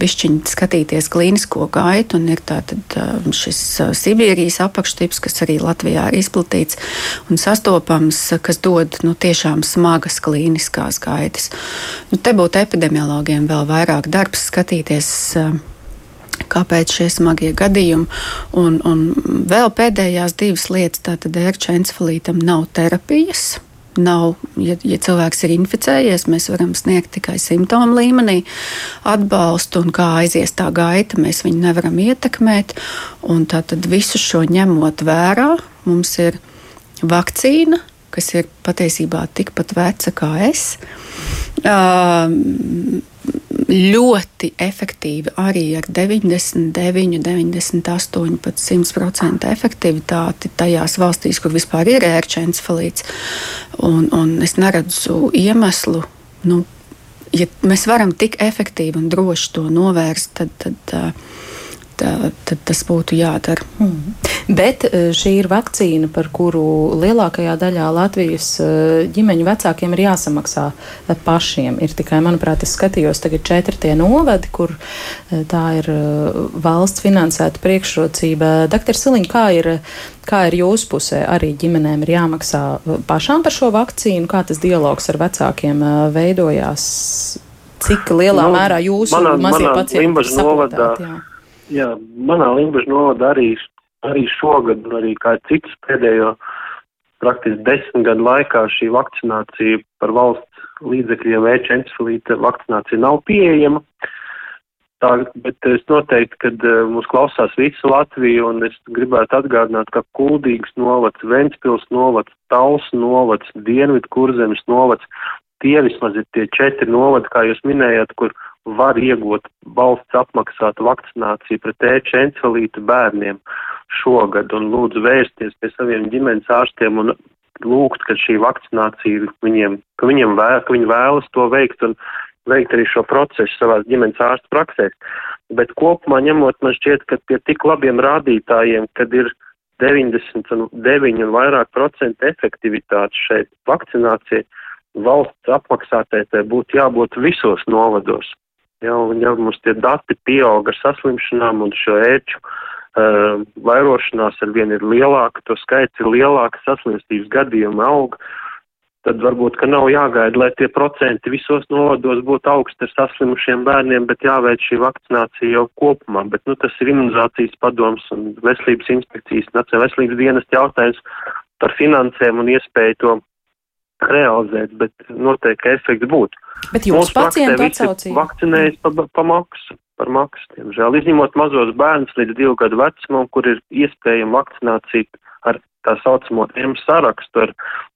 bišķiņi skatīties klīnisko gaitu. Ir tātad um, šis uh, Sibīrijas apakštips, kas arī Latvijā ir izplatīts un sastopams, kas dod nu, tiešām smagas klīniskās gaitas. Nu, te būtu epidemiologiem vēl vairāk darbs skatīties. Uh, kāpēc šie smagie gadījumi. Un, un vēl pēdējās divas lietas, tātad ērča encefalītam nav terapijas. Nav, ja, ja cilvēks ir inficējies, mēs varam sniegt tikai simptomu līmenī atbalstu, un kā aizies tā gaita, mēs viņu nevaram ietekmēt. Tātad visu šo ņemot vērā, mums ir vakcīna, kas ir patiesībā tikpat veca kā es. Uh, ļoti efektīvi arī ar 99, 98, pat 100% efektivitāti tajās valstīs, kur vispār ir ērčencefalīts. Un, un es neredzu iemeslu. Nu, ja mēs varam tik efektīvi un droši to novērst, tad, tad uh, tad tas būtu jādara. Mm. Bet eh, šī ir vakcīna, par kuru lielākajā daļā Latvijas eh, ģimeņu vecākiem ir jāsamaksā eh, pašiem. Ir tikai, manuprāt, es skatījos tagad četri tie novadi, kur tā ir valsts finansēta priekšrocība. Doktor Siliņ, kā ir, kā ir jūsu pusē? Arī ģimenēm ir jāmaksā pašām par šo vakcīnu? Kā tas dialogs ar vecākiem veidojās? Cik lielā nu, mērā jūsu manā, mazie manā pacienti saprotāt? Jā. Jā, manā Limbaģa novada arī, arī šogad, un arī kā citas pēdējo praktiski desmit gadu laikā šī vakcinācija par valsts līdzekļiem vēča encefalīta vakcinācija nav pieejama. Tā, bet es noteikti, kad uh, mūs klausās visa Latvija, un es gribētu atgādināt, ka Kuldīgas novads, Ventspils novads, Tals novads, Dienvidu kurzemes novads, tie vismaz ir tie četri novadi, kā jūs minējāt, kur var iegūt valsts apmaksātu vakcināciju pret ēču encefalītu bērniem šogad un lūdzu vērsties pie saviem ģimenes ārstiem un lūgt, ka šī vakcinācija viņiem, ka viņiem vēl, ka viņi vēlas to veikt un veikt arī šo procesu savās ģimenes ārstu praksēs. Bet kopumā ņemot, man šķiet, ka pie tik labiem rādītājiem, kad ir 99 un vairāk procentu efektivitāte šeit vakcinācija, valsts apmaksātētai būtu jābūt visos novados. Ja, un ja mums tie dati pieaug ar saslimšanām un šo ēču uh, vairošanās ar vien ir lielāka, to skaits ir lielāks, saslimstības gadījumi aug, tad varbūt, ka nav jāgaida, lai tie procenti visos novados būtu augsti ar saslimušiem bērniem, bet jāveic šī vakcinācija jau kopumā. Bet, nu, tas ir imunizācijas padoms un veselības inspekcijas, nacionālais veselības dienas jautājums par finansēm un iespēju to realizēt, bet noteikti efekts būtu. Bet jūs pacientu atsaucīja? Vakcinējas pa, pa maksu, par maksu, diemžēl. Izņemot mazos bērnus līdz divu gadu vecumam, kur ir iespējama vakcinācija ar tā saucamo M sarakstu ar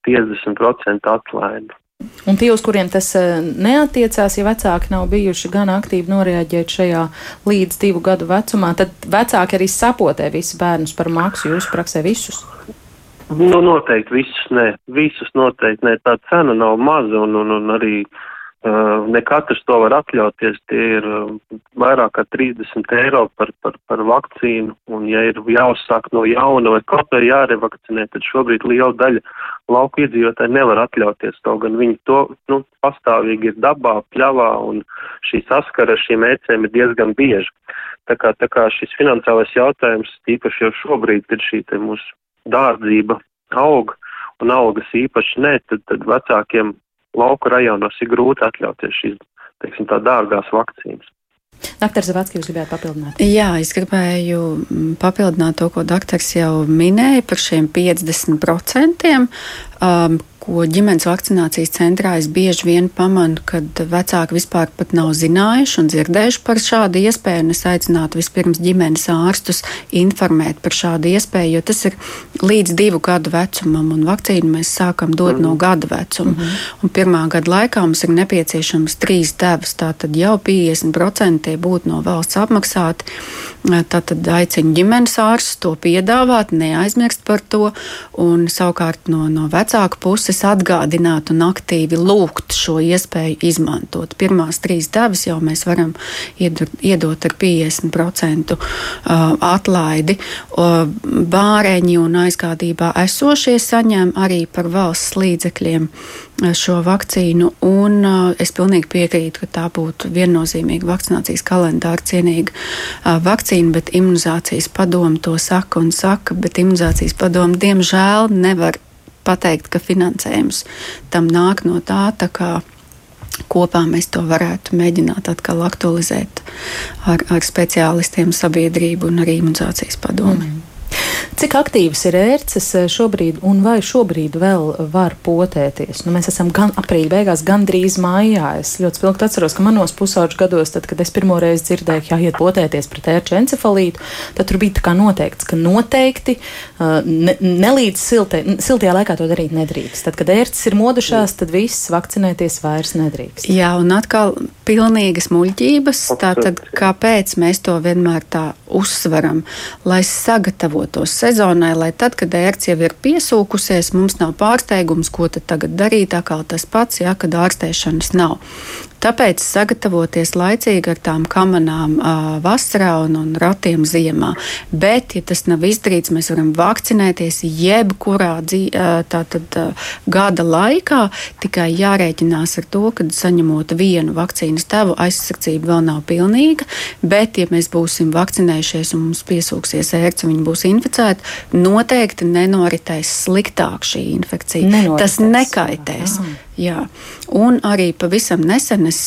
50% atlaidi. Un tie, uz kuriem tas eh, neatiecās, ja vecāki nav bijuši gan aktīvi noreaģēt šajā līdz divu gadu vecumā, tad vecāki arī sapotē visus bērnus par maksu jūsu praksē visus. Nu, noteikti visus nē, visus noteikti nē. Tā cena nav maza un, un, un arī Uh, ne katrs to var atļauties. Tie ir uh, vairāk kā 30 eiro par, par, par vakcīnu, un ja ir jāuzsāk no jauna vai kaut vai jārevakcinē, tad šobrīd liela daļa lauku iedzīvotāji nevar atļauties to, gan viņi to nu, pastāvīgi ir dabā, pļavā, un šī saskara ar šīm ēcēm ir diezgan bieži. Tā kā, tā kā šis finansiālais jautājums, īpaši jau šobrīd, kad šī mūsu dārdzība aug, un algas īpaši nē, tad, tad vecākiem lauku rajonos ir grūti atļauties šīs, teiksim, tā dārgās vakcīnas. Doktor Zavacki, jūs gribējāt papildināt? Jā, es gribēju mm, papildināt to, ko doktors jau minēja par šiem 50%, um, ko ģimenes vakcinācijas centrā es bieži vien pamanu, kad vecāki vispār pat nav zinājuši un dzirdējuši par šādu iespēju. Es aicinātu vispirms ģimenes ārstus informēt par šādu iespēju, jo tas ir līdz divu gadu vecumam, un vakcīnu mēs sākam dot mm. no gada vecuma. Mm -hmm. Un pirmā gada laikā mums ir nepieciešams trīs devas, tātad jau 50% būtu no valsts apmaksāti. Tātad aicinu ģimenes ārstus to piedāvāt, neaizmirst par to, un savukārt no, no vecāku puses atgādināt un aktīvi lūgt šo iespēju izmantot. Pirmās trīs devas jau mēs varam iedot, iedot ar 50% atlaidi. Bāreņi un aizgādībā esošie saņem arī par valsts līdzekļiem šo vakcīnu, un es pilnīgi piekrītu, ka tā būtu viennozīmīga vakcinācijas kalendāra cienīga vakcīna, bet imunizācijas padomu to saka un saka, bet imunizācijas padomu diemžēl nevar pateikt, ka finansējums tam nāk no tā. tā kā, Kopā mēs to varētu mēģināt atkal aktualizēt ar, ar speciālistiem, sabiedrību un arī imunizācijas padomu. Mm. Cik aktīvas ir ērces eh, šobrīd, un vai šobrīd vēl var potēties? Nu, mēs esam gan aprīļa beigās, gan drīz mājā. Es ļoti spilgti atceros, ka manos pusauģu gados, tad, kad es pirmo reizi dzirdēju, ka jāiet potēties pret ērču encefalītu, tad tur bija tā kā noteikts, ka noteikti uh, ne, nelīdz siltē, siltajā laikā to darīt nedrīkst. Tad, kad ērces ir modušās, tad viss vakcinēties vairs nedrīkst. Jā, un atkal pilnīgas muļķības. Tātad, kāpēc mēs to vienmēr tā uzsveram? Lai sagatavotos sezonai, lai tad, kad ērts jau ir piesūkusies, mums nav pārsteigums, ko tad tagad darīt, atkal tas pats, ja, kad ārstēšanas nav. Tāpēc sagatavoties laicīgi ar tām kamanām uh, vasarā un, un ratiem ziemā. Bet, ja tas nav izdarīts, mēs varam vakcinēties jebkurā tātad, gada laikā. Tikai jārēķinās ar to, ka saņemot vienu vakcīnas devu, aizsardzība vēl nav pilnīga. Bet, ja mēs būsim vakcinējušies un mums piesūksies ērts un viņi būs inficēti, noteikti nenoritēs sliktāk šī infekcija. Nenoritēs. Tas nekaitēs. Aha. Jā. Un arī pavisam nesen es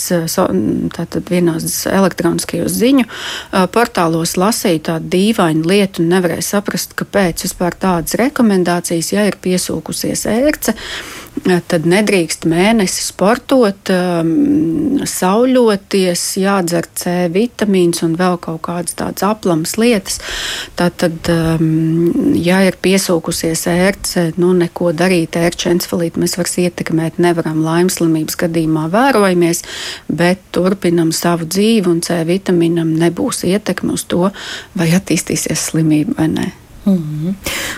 vienos elektroniskajos ziņu portālos lasīju tādu dīvainu lietu un nevarēju saprast, kāpēc vispār tādas rekomendācijas, ja ir piesūkusies ērce tad nedrīkst mēnesi sportot, um, sauļoties, jādzer C vitamīns un vēl kaut kādas tādas aplamas lietas. Tātad, um, ja ir piesūkusies ērce, nu neko darīt, ērču encefalītu mēs vairs ietekmēt nevaram laimslimības gadījumā vērojamies, bet turpinam savu dzīvi un C vitamīnam nebūs ietekme uz to, vai attīstīsies slimība vai nē. Mm -hmm.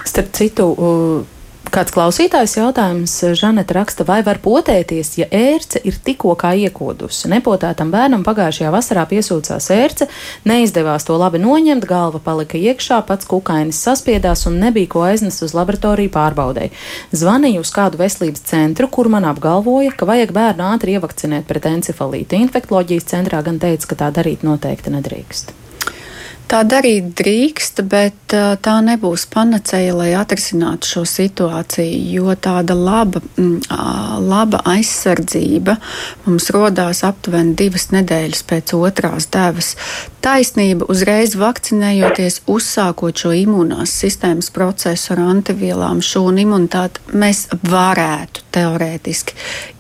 Starp citu, uh, Kāds klausītājs jautājums Žaneta raksta, vai var potēties, ja ērce ir tikko kā iekodusi. Nepotētam bērnam pagājušajā vasarā piesūcās ērce, neizdevās to labi noņemt, galva palika iekšā, pats kukainis saspiedās un nebija ko aiznest uz laboratoriju pārbaudēji. Zvanīju uz kādu veselības centru, kur man apgalvoja, ka vajag bērnu ātri ievakcinēt pret encefalītu. Infektoloģijas centrā gan teica, ka tā darīt noteikti nedrīkst. Tā darīt drīkst, bet tā nebūs panacēja, lai atrisinātu šo situāciju, jo tāda laba, laba aizsardzība mums rodās aptuveni divas nedēļas pēc otrās devas. Taisnība uzreiz vakcinējoties, uzsākot šo imunās sistēmas procesu ar antivielām, šūnu imunitāti, mēs varētu teorētiski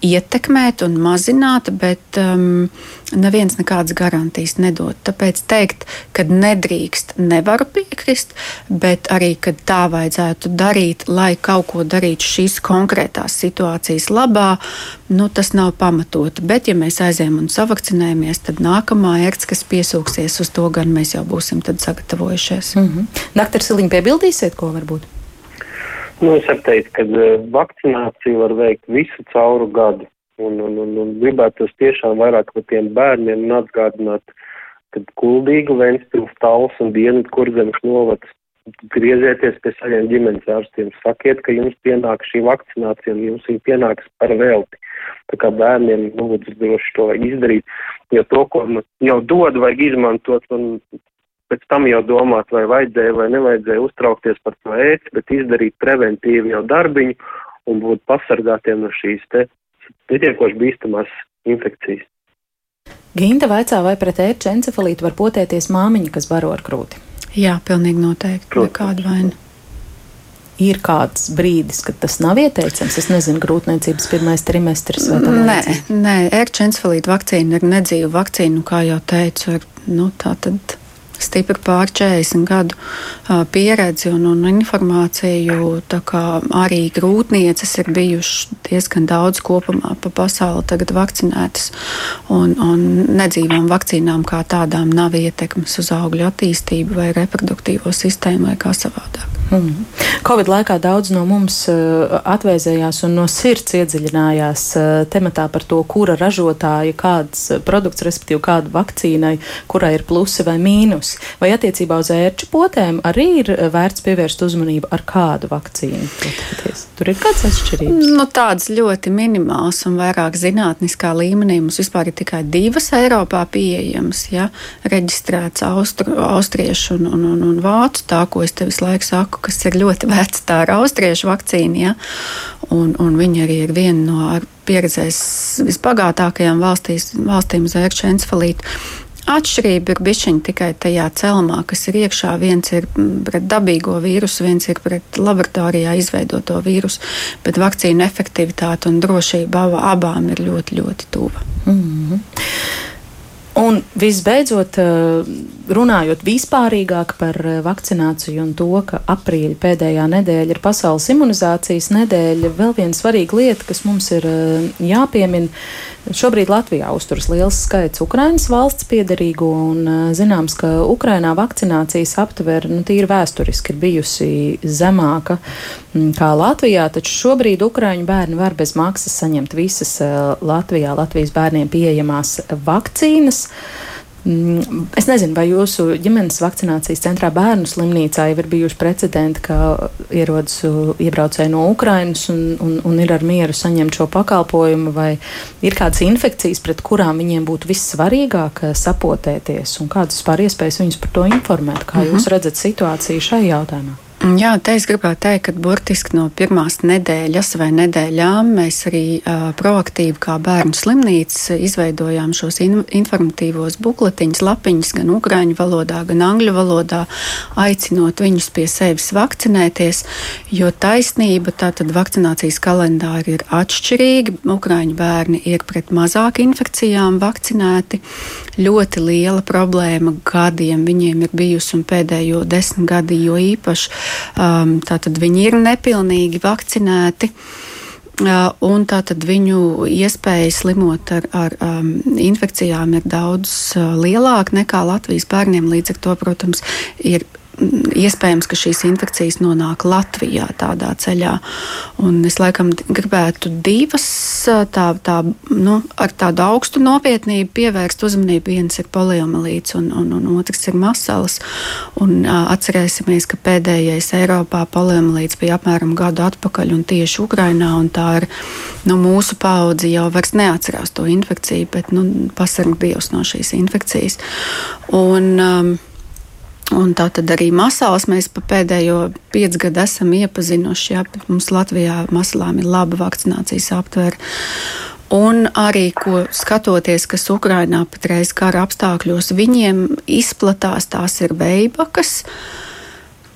ietekmēt un mazināt, bet um, neviens nekādas garantijas nedod. Tāpēc teikt, ka nedrīkst, nevaru piekrist, bet arī, ka tā vajadzētu darīt, lai kaut ko darītu šīs konkrētās situācijas labā, nu, tas nav pamatoti. Bet, ja mēs aizējām un savakcinējamies, tad nākamā ērts, kas piesūksies uz to, gan mēs jau būsim sagatavojušies. Mm -hmm. Doktor Siliņš, piebildīsiet, ko varbūt? Nu, es varu teikt, ka vakcināciju var veikt visu cauru gadu. Un, un, un, un gribētu tos tiešām vairāk par tiem bērniem un atgādināt, kad kuldīgu Ventspils, Tals un Dienvidu kurzemes novads. Griezieties pie saviem ģimenes ārstiem, sakiet, ka jums pienāk šī vakcinācija un jums viņa pienāks par velti. Tā kā bērniem lūdzu droši to izdarīt, jo to, ko nu, jau dod, vajag izmantot un pēc tam jau domāt, vai vajadzēja vai nevajadzēja uztraukties par to ēst, bet izdarīt preventīvi jau darbiņu un būt pasargātiem no šīs te pietiekoši bīstamās infekcijas. Ginta vaicā, vai pret ērču encefalītu var potēties māmiņa, kas baro ar krūti? Jā, pilnīgi noteikti. Nekāda vaina. Ir kāds brīdis, kad tas nav ieteicams. Es nezinu, grūtniecības pirmais trimestris vai tā. Nē, nē, ērču encefalīta vakcīna ir nedzīva vakcīna, kā jau teicu, ir, nu, tā tad stipri pār 40 gadu uh, pieredzi un, un informāciju. Arī grūtnieces ir bijušas diezgan daudz kopumā pa pasauli tagad vakcinētas, un, un nedzīvām vakcīnām kā tādām nav ietekmes uz augļu attīstību vai reproduktīvo sistēmu vai kā savādāk. Mm. Covid laikā daudz no mums uh, atvēzējās un no sirds iedziļinājās uh, tematā par to, kura ražotāja kāds produkts, respektīvi kāda vakcīnai, kurai ir plusi vai mīnus vakcīnas. Vai attiecībā uz ērču potēm arī ir vērts pievērst uzmanību ar kādu vakcīnu? Potēties? Tur ir kāds atšķirības? Nu, tāds ļoti minimāls un vairāk zinātniskā līmenī. Mums vispār ir tikai divas Eiropā pieejamas, ja reģistrēts austru, austriešu un, un, un, un vācu. Tā, ko es tev visu laiku saku, kas ir ļoti vecs, tā ir austriešu vakcīna. Ja? Un, un viņa arī ir viena no pieredzēs vispagātākajām valstīs, valstīm uz ērkšķa encefalītu. Atšķirība ir bišķiņa tikai tajā celmā, kas ir iekšā. Viens ir pret dabīgo vīrusu, viens ir pret laboratorijā izveidoto vīrusu, bet vakcīnu efektivitāte un drošība abām ir ļoti, ļoti tuva. Mm -hmm. Un visbeidzot, eh, runājot vispārīgāk par eh, vakcināciju un to, ka aprīļa pēdējā nedēļa ir pasaules imunizācijas nedēļa, vēl viena svarīga lieta, kas mums ir eh, jāpiemina, Šobrīd Latvijā uzturas liels skaits Ukraiņas valsts piedarīgo, un zināms, ka Ukrainā vakcinācijas aptvere nu, tīri vēsturiski ir bijusi zemāka mm, kā Latvijā, taču šobrīd Ukraiņu bērni var bez maksas saņemt visas Latvijā, Latvijas bērniem pieejamās vakcīnas. Mm, es nezinu, vai jūsu ģimenes vakcinācijas centrā bērnu slimnīcā jau ir bijuši precedenti, ka ierodas iebraucēji no Ukrainas un, un, un ir ar mieru saņemt šo pakalpojumu, vai ir kādas infekcijas, pret kurām viņiem būtu vissvarīgāk sapotēties, un kādas vispār iespējas viņus par to informēt? Kā jūs mhm. redzat situāciju šai jautājumā? Jā, te es gribētu teikt, ka burtiski no pirmās nedēļas vai nedēļām mēs arī uh, proaktīvi, kā bērnu slimnīca, izveidojām šos in informatīvos bukletiņus, lapiņus gan ukraiņu valodā, gan angļu valodā, aicinot viņus pie sevis vakcinēties, jo taisnība tātad vakcinācijas kalendāri ir atšķirīgi. Ukraiņu bērni ir pret mazāk infekcijām vakcinēti. Ļoti liela problēma gadiem viņiem ir bijusi un pēdējo desmit gadi jo īpaši um, tātad viņi ir nepilnīgi vakcinēti. Uh, un tātad viņu iespēja slimot ar, ar um, infekcijām ir daudz uh, lielāka nekā Latvijas bērniem. Līdz ar to, protams, ir iespējams, ka šīs infekcijas nonāk Latvijā tādā ceļā. Un es laikam gribētu divas tā, tā, nu, ar tādu augstu nopietnību pievērst uzmanību. Viens ir poliomielīts un, un, un otrs ir masalas. Un, atcerēsimies, ka pēdējais Eiropā poliomielīts bija apmēram gadu atpakaļ un tieši Ukrainā. Un tā ir nu, mūsu paudze jau vairs neatcerās to infekciju, bet nu, pasarg Dievs no šīs infekcijas. Un, um, Un tā tad arī masāls mēs pa pēdējo piecu gadu esam iepazinuši. Jā, mums Latvijā masalām ir laba vakcinācijas aptvere. Un arī, ko skatoties, kas Ukrainā patreiz kara apstākļos, viņiem izplatās tās ir veibakas. Uh,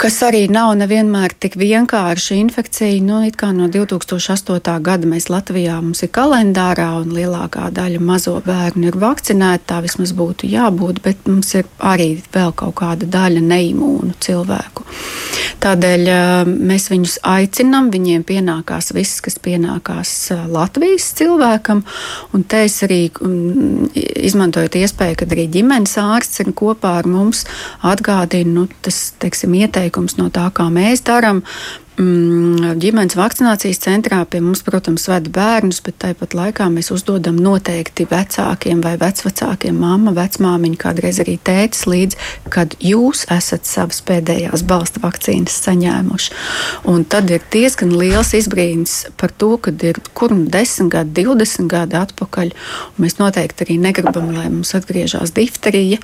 kas arī nav nevienmēr tik vienkārša infekcija. Nu, no 2008. gada mēs Latvijā mums ir kalendārā, un lielākā daļa mazo bērnu ir vakcinēta. Tā vismaz būtu jābūt, bet mums ir arī vēl kaut kāda daļa neimūnu cilvēku. Tādēļ mēs viņus aicinām, viņiem pienākās viss, kas pienākās Latvijas cilvēkam. Un te es arī izmantojot iespēju, kad arī ģimenes ārsts ir kopā ar mums atgādina, nu, tas, teiksim, ieteikums no tā, kā mēs darām. Mm, ģimenes vakcinācijas centrā pie mums, protams, veda bērnus, bet tāpat laikā mēs uzdodam noteikti vecākiem vai vecvecākiem, mamma, vecmāmiņa, kādreiz arī tētis līdzi, kad jūs esat savas pēdējās balsta vakcīnas saņēmuši. Un tad ir diezgan liels izbrīns par to, kad ir kur nu 10 gadi, 20 gadi atpakaļ. Mēs noteikti arī negribam, lai mums atgriežas difterija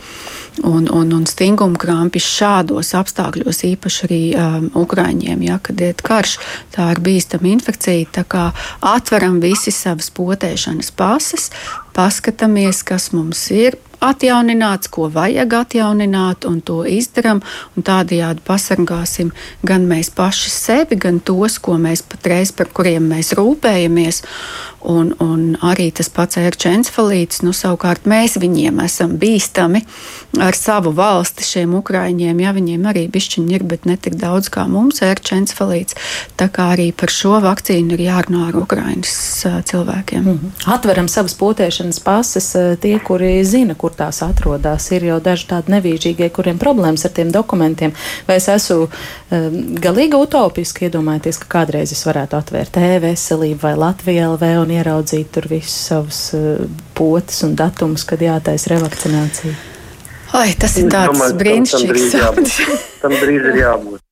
un, un, un stinguma krampis šādos apstākļos, īpaši arī um, Ukraiņiem, ja, kad iet karš, tā ir bīstama infekcija. Tā kā atveram visi savas potēšanas pases, paskatāmies, kas mums ir, atjaunināts, ko vajag atjaunināt, un to izdarām. Tādējādi pasargāsim gan mēs paši sevi, gan tos, mēs patreiz par kuriem mēs rūpējamies. Un, un arī tas pats ērčencefalīts, nu, savukārt mēs viņiem esam bīstami ar savu valsti šiem ukraiņiem. Ja viņiem arī bišķiņi ir, bet ne tik daudz kā mums ērčencefalīts. Tā kā arī par šo vakcīnu ir jārunā ar Ukraiņas cilvēkiem. Mm -hmm. Atveram savas potēšanas pases tie, kuri zina, kur tās atrodas. Ir jau daži tādi nevīžīgie, kuriem problēmas ar tiem dokumentiem. Vai es esmu um, galīgi utopiski iedomājoties, ka kādreiz es varētu atvērt e-veselību vai Latviju LV un ieraudzīt tur visus savus uh, potes un datumus, kad jātaisa revakcinācija. Ai, tas ir tāds brīnišķīgs. Tam, tam drīz ir jābūt.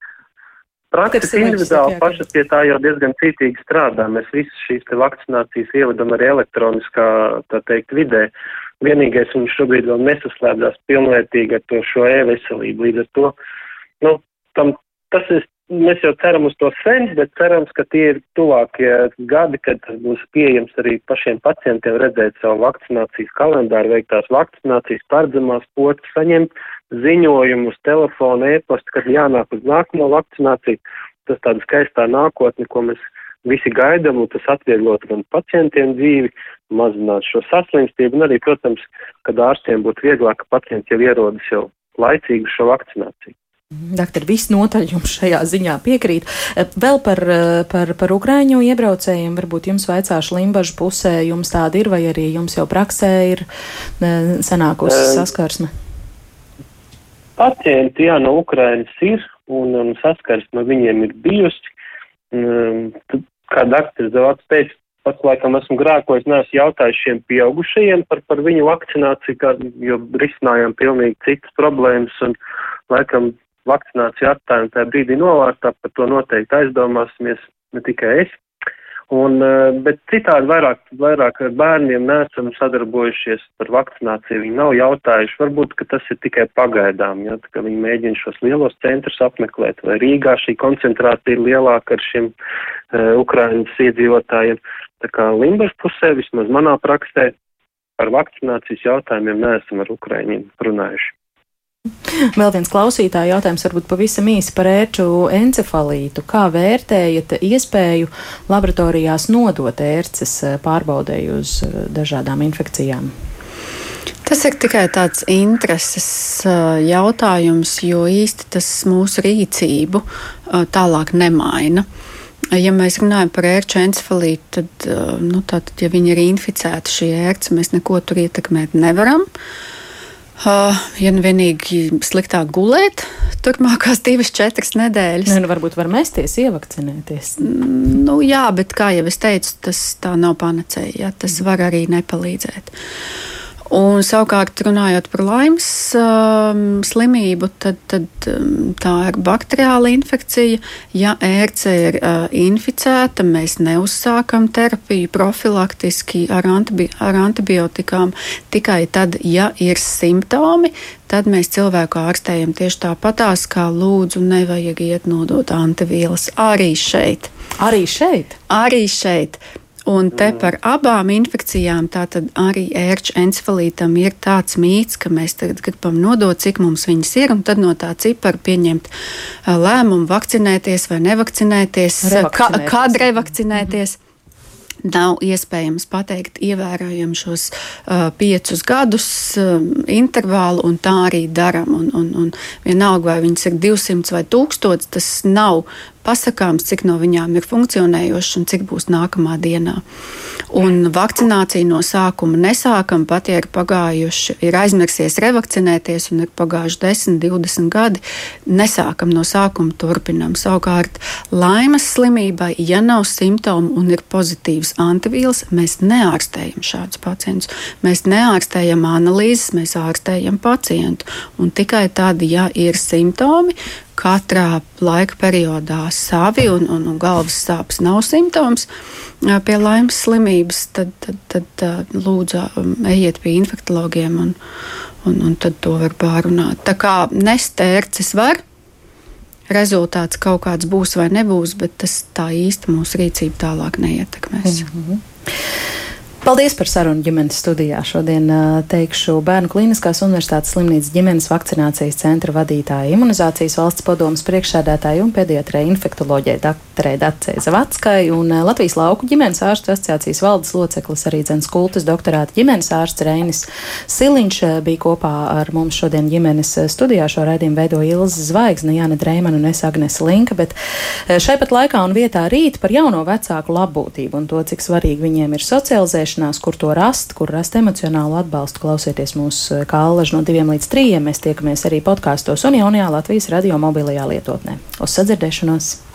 Praktiski individuāli pašas pie tā jau diezgan cītīgi strādā. Mēs visas šīs vakcinācijas ievedam arī elektroniskā, tā teikt, vidē. Vienīgais viņš šobrīd vēl nesaslēdzās pilnvērtīgi ar to šo e-veselību. Līdz ar to, nu, tam, tas ir Mēs jau ceram uz to sen, bet cerams, ka tie ir tuvākie gadi, kad tas būs pieejams arī pašiem pacientiem redzēt savu vakcinācijas kalendāru, veikt tās vakcinācijas, paredzamās potes, saņemt ziņojumus, telefonu, e-pastu, kad jānāk uz nākamo vakcināciju. Tas tāda skaistā nākotne, ko mēs visi gaidām, un tas atvieglot gan pacientiem dzīvi, mazināt šo saslimstību, un arī, protams, kad ārstiem būtu vieglāk, ka pacients jau ierodas jau laicīgi šo vakcināciju. Doktor, visnotaļ jums šajā ziņā piekrīt. Vēl par, par, par ukrāņu iebraucējiem, varbūt jums vaicāšu Limbažu pusē, jums tāda ir, vai arī jums jau praksē ir sanākusi saskarsme? Pacienti, jā, no Ukrainas ir, un, un saskarsme viņiem ir bijusi. Kā doktors Zavats teica, pats laikam esmu grākojis, neesmu jautājis šiem pieaugušajiem par, par viņu vakcināciju, kā, jo risinājām pilnīgi citas problēmas, un laikam vakcināciju atstājam tajā brīdī novārtā, par to noteikti aizdomāsimies ne tikai es. Un, eh, bet citādi vairāk, vairāk ar bērniem nesam sadarbojušies par vakcināciju. Viņi nav jautājuši, varbūt, ka tas ir tikai pagaidām, ja, ka viņi mēģina šos lielos centrus apmeklēt, vai Rīgā šī koncentrācija ir lielāka ar šiem uh, Ukrainas iedzīvotājiem. Tā kā Limbas pusē, vismaz manā praksē, par vakcinācijas jautājumiem neesam ar Ukraiņiem runājuši. Vēl viens klausītāja jautājums, varbūt pavisam īsi par ērču encefalītu. Kā vērtējat iespēju laboratorijās nodot ērces eh, pārbaudēju uz eh, dažādām infekcijām? Tas ir tikai tāds intereses eh, jautājums, jo īsti tas mūsu rīcību tālāk nemaina. Ja mēs runājam par ērču encefalītu, tad, nu, tātad, ja viņi ir inficēti šī ērce, mēs neko tur ietekmēt nevaram. Uh, Uh, ja nu vienīgi sliktāk gulēt, turpmākās divas, četras nedēļas. Nu, nu, varbūt var mēsties, ievakcinēties. Mm, nu, jā, bet kā jau es teicu, tas tā nav panacēja. Ja, tas var arī nepalīdzēt. Un, savukārt, runājot par laimes um, slimību, tad, tad um, tā ir bakteriāla infekcija. Ja ērce ir uh, inficēta, mēs neuzsākam terapiju profilaktiski ar, antibi ar antibiotikām. Tikai tad, ja ir simptomi, tad mēs cilvēku ārstējam tieši tāpatās, kā lūdzu, nevajag iet nodot antivielas arī šeit. Arī šeit? Arī šeit. Un te par abām infekcijām, tātad arī ērču encefalītam, ir tāds mīts, ka mēs tagad gribam nodot, cik mums viņas ir, un tad no tā cipara pieņemt lēmumu vakcinēties vai nevakcinēties, revakcinēties. kad revakcinēties. -hmm nav iespējams pateikt ievērojam šos uh, piecus gadus uh, intervālu, un tā arī un vienalga, vai viņas ir 200 vai 1000, tas nav pasakāms, cik no viņām ir funkcionējošas un cik būs nākamā dienā. Un vakcināciju no sākuma nesākam, pat ja ir pagājuši, ir aizmirsies revakcinēties un ir pagājuši 10, 20 gadi, nesākam no sākuma, turpinam. Savukārt, laimes slimībai, ja nav simptomu un ir pozitīvs antivīls, mēs neārstējam šādus pacientus. Mēs neārstējam analīzes, mēs ārstējam pacientu. Un tikai tad, ja ir simptomi, katrā laika periodā savi un, un, un galvas sāpes nav simptoms pie laimes slimības, tad, tad, tad lūdzu ejiet pie infektologiem un, un, un tad to var pārunāt. Tā kā nestērcis var, rezultāts kaut kāds būs vai nebūs, bet tas tā īsti mūsu rīcību tālāk neietekmēs. Mm -hmm. Paldies par sarunu ģimenes studijā. Šodien teikšu Bērnu Kliniskās Universitātes slimnīcas ģimenes vakcinācijas centra vadītāja, imunizācijas valsts padomas priekšsēdētāja un pediatrē infektoloģē doktorē Dacei Zavackai un Latvijas lauku ģimenes ārstu asociācijas valdes loceklis arī dzens kultas doktorāta ģimenes ārsts Reinis Siliņš bija kopā ar mums šodien ģimenes studijā. Šo raidījumu veido Ilza Zvaigzne, Jāna Dreimana un es Agnes Linka, bet šai pat laikā un vietā rīt par jauno vecāku labbūtību un to, cik svarīgi viņiem ir socializēšana sarunāšanās, kur to rast, kur rast emocionālu atbalstu. Klausieties mūs eh, kā allaž no diviem līdz trījiem. Mēs tiekamies arī podkāstos un jaunajā Latvijas radio mobilajā lietotnē. Uz sadzirdēšanos!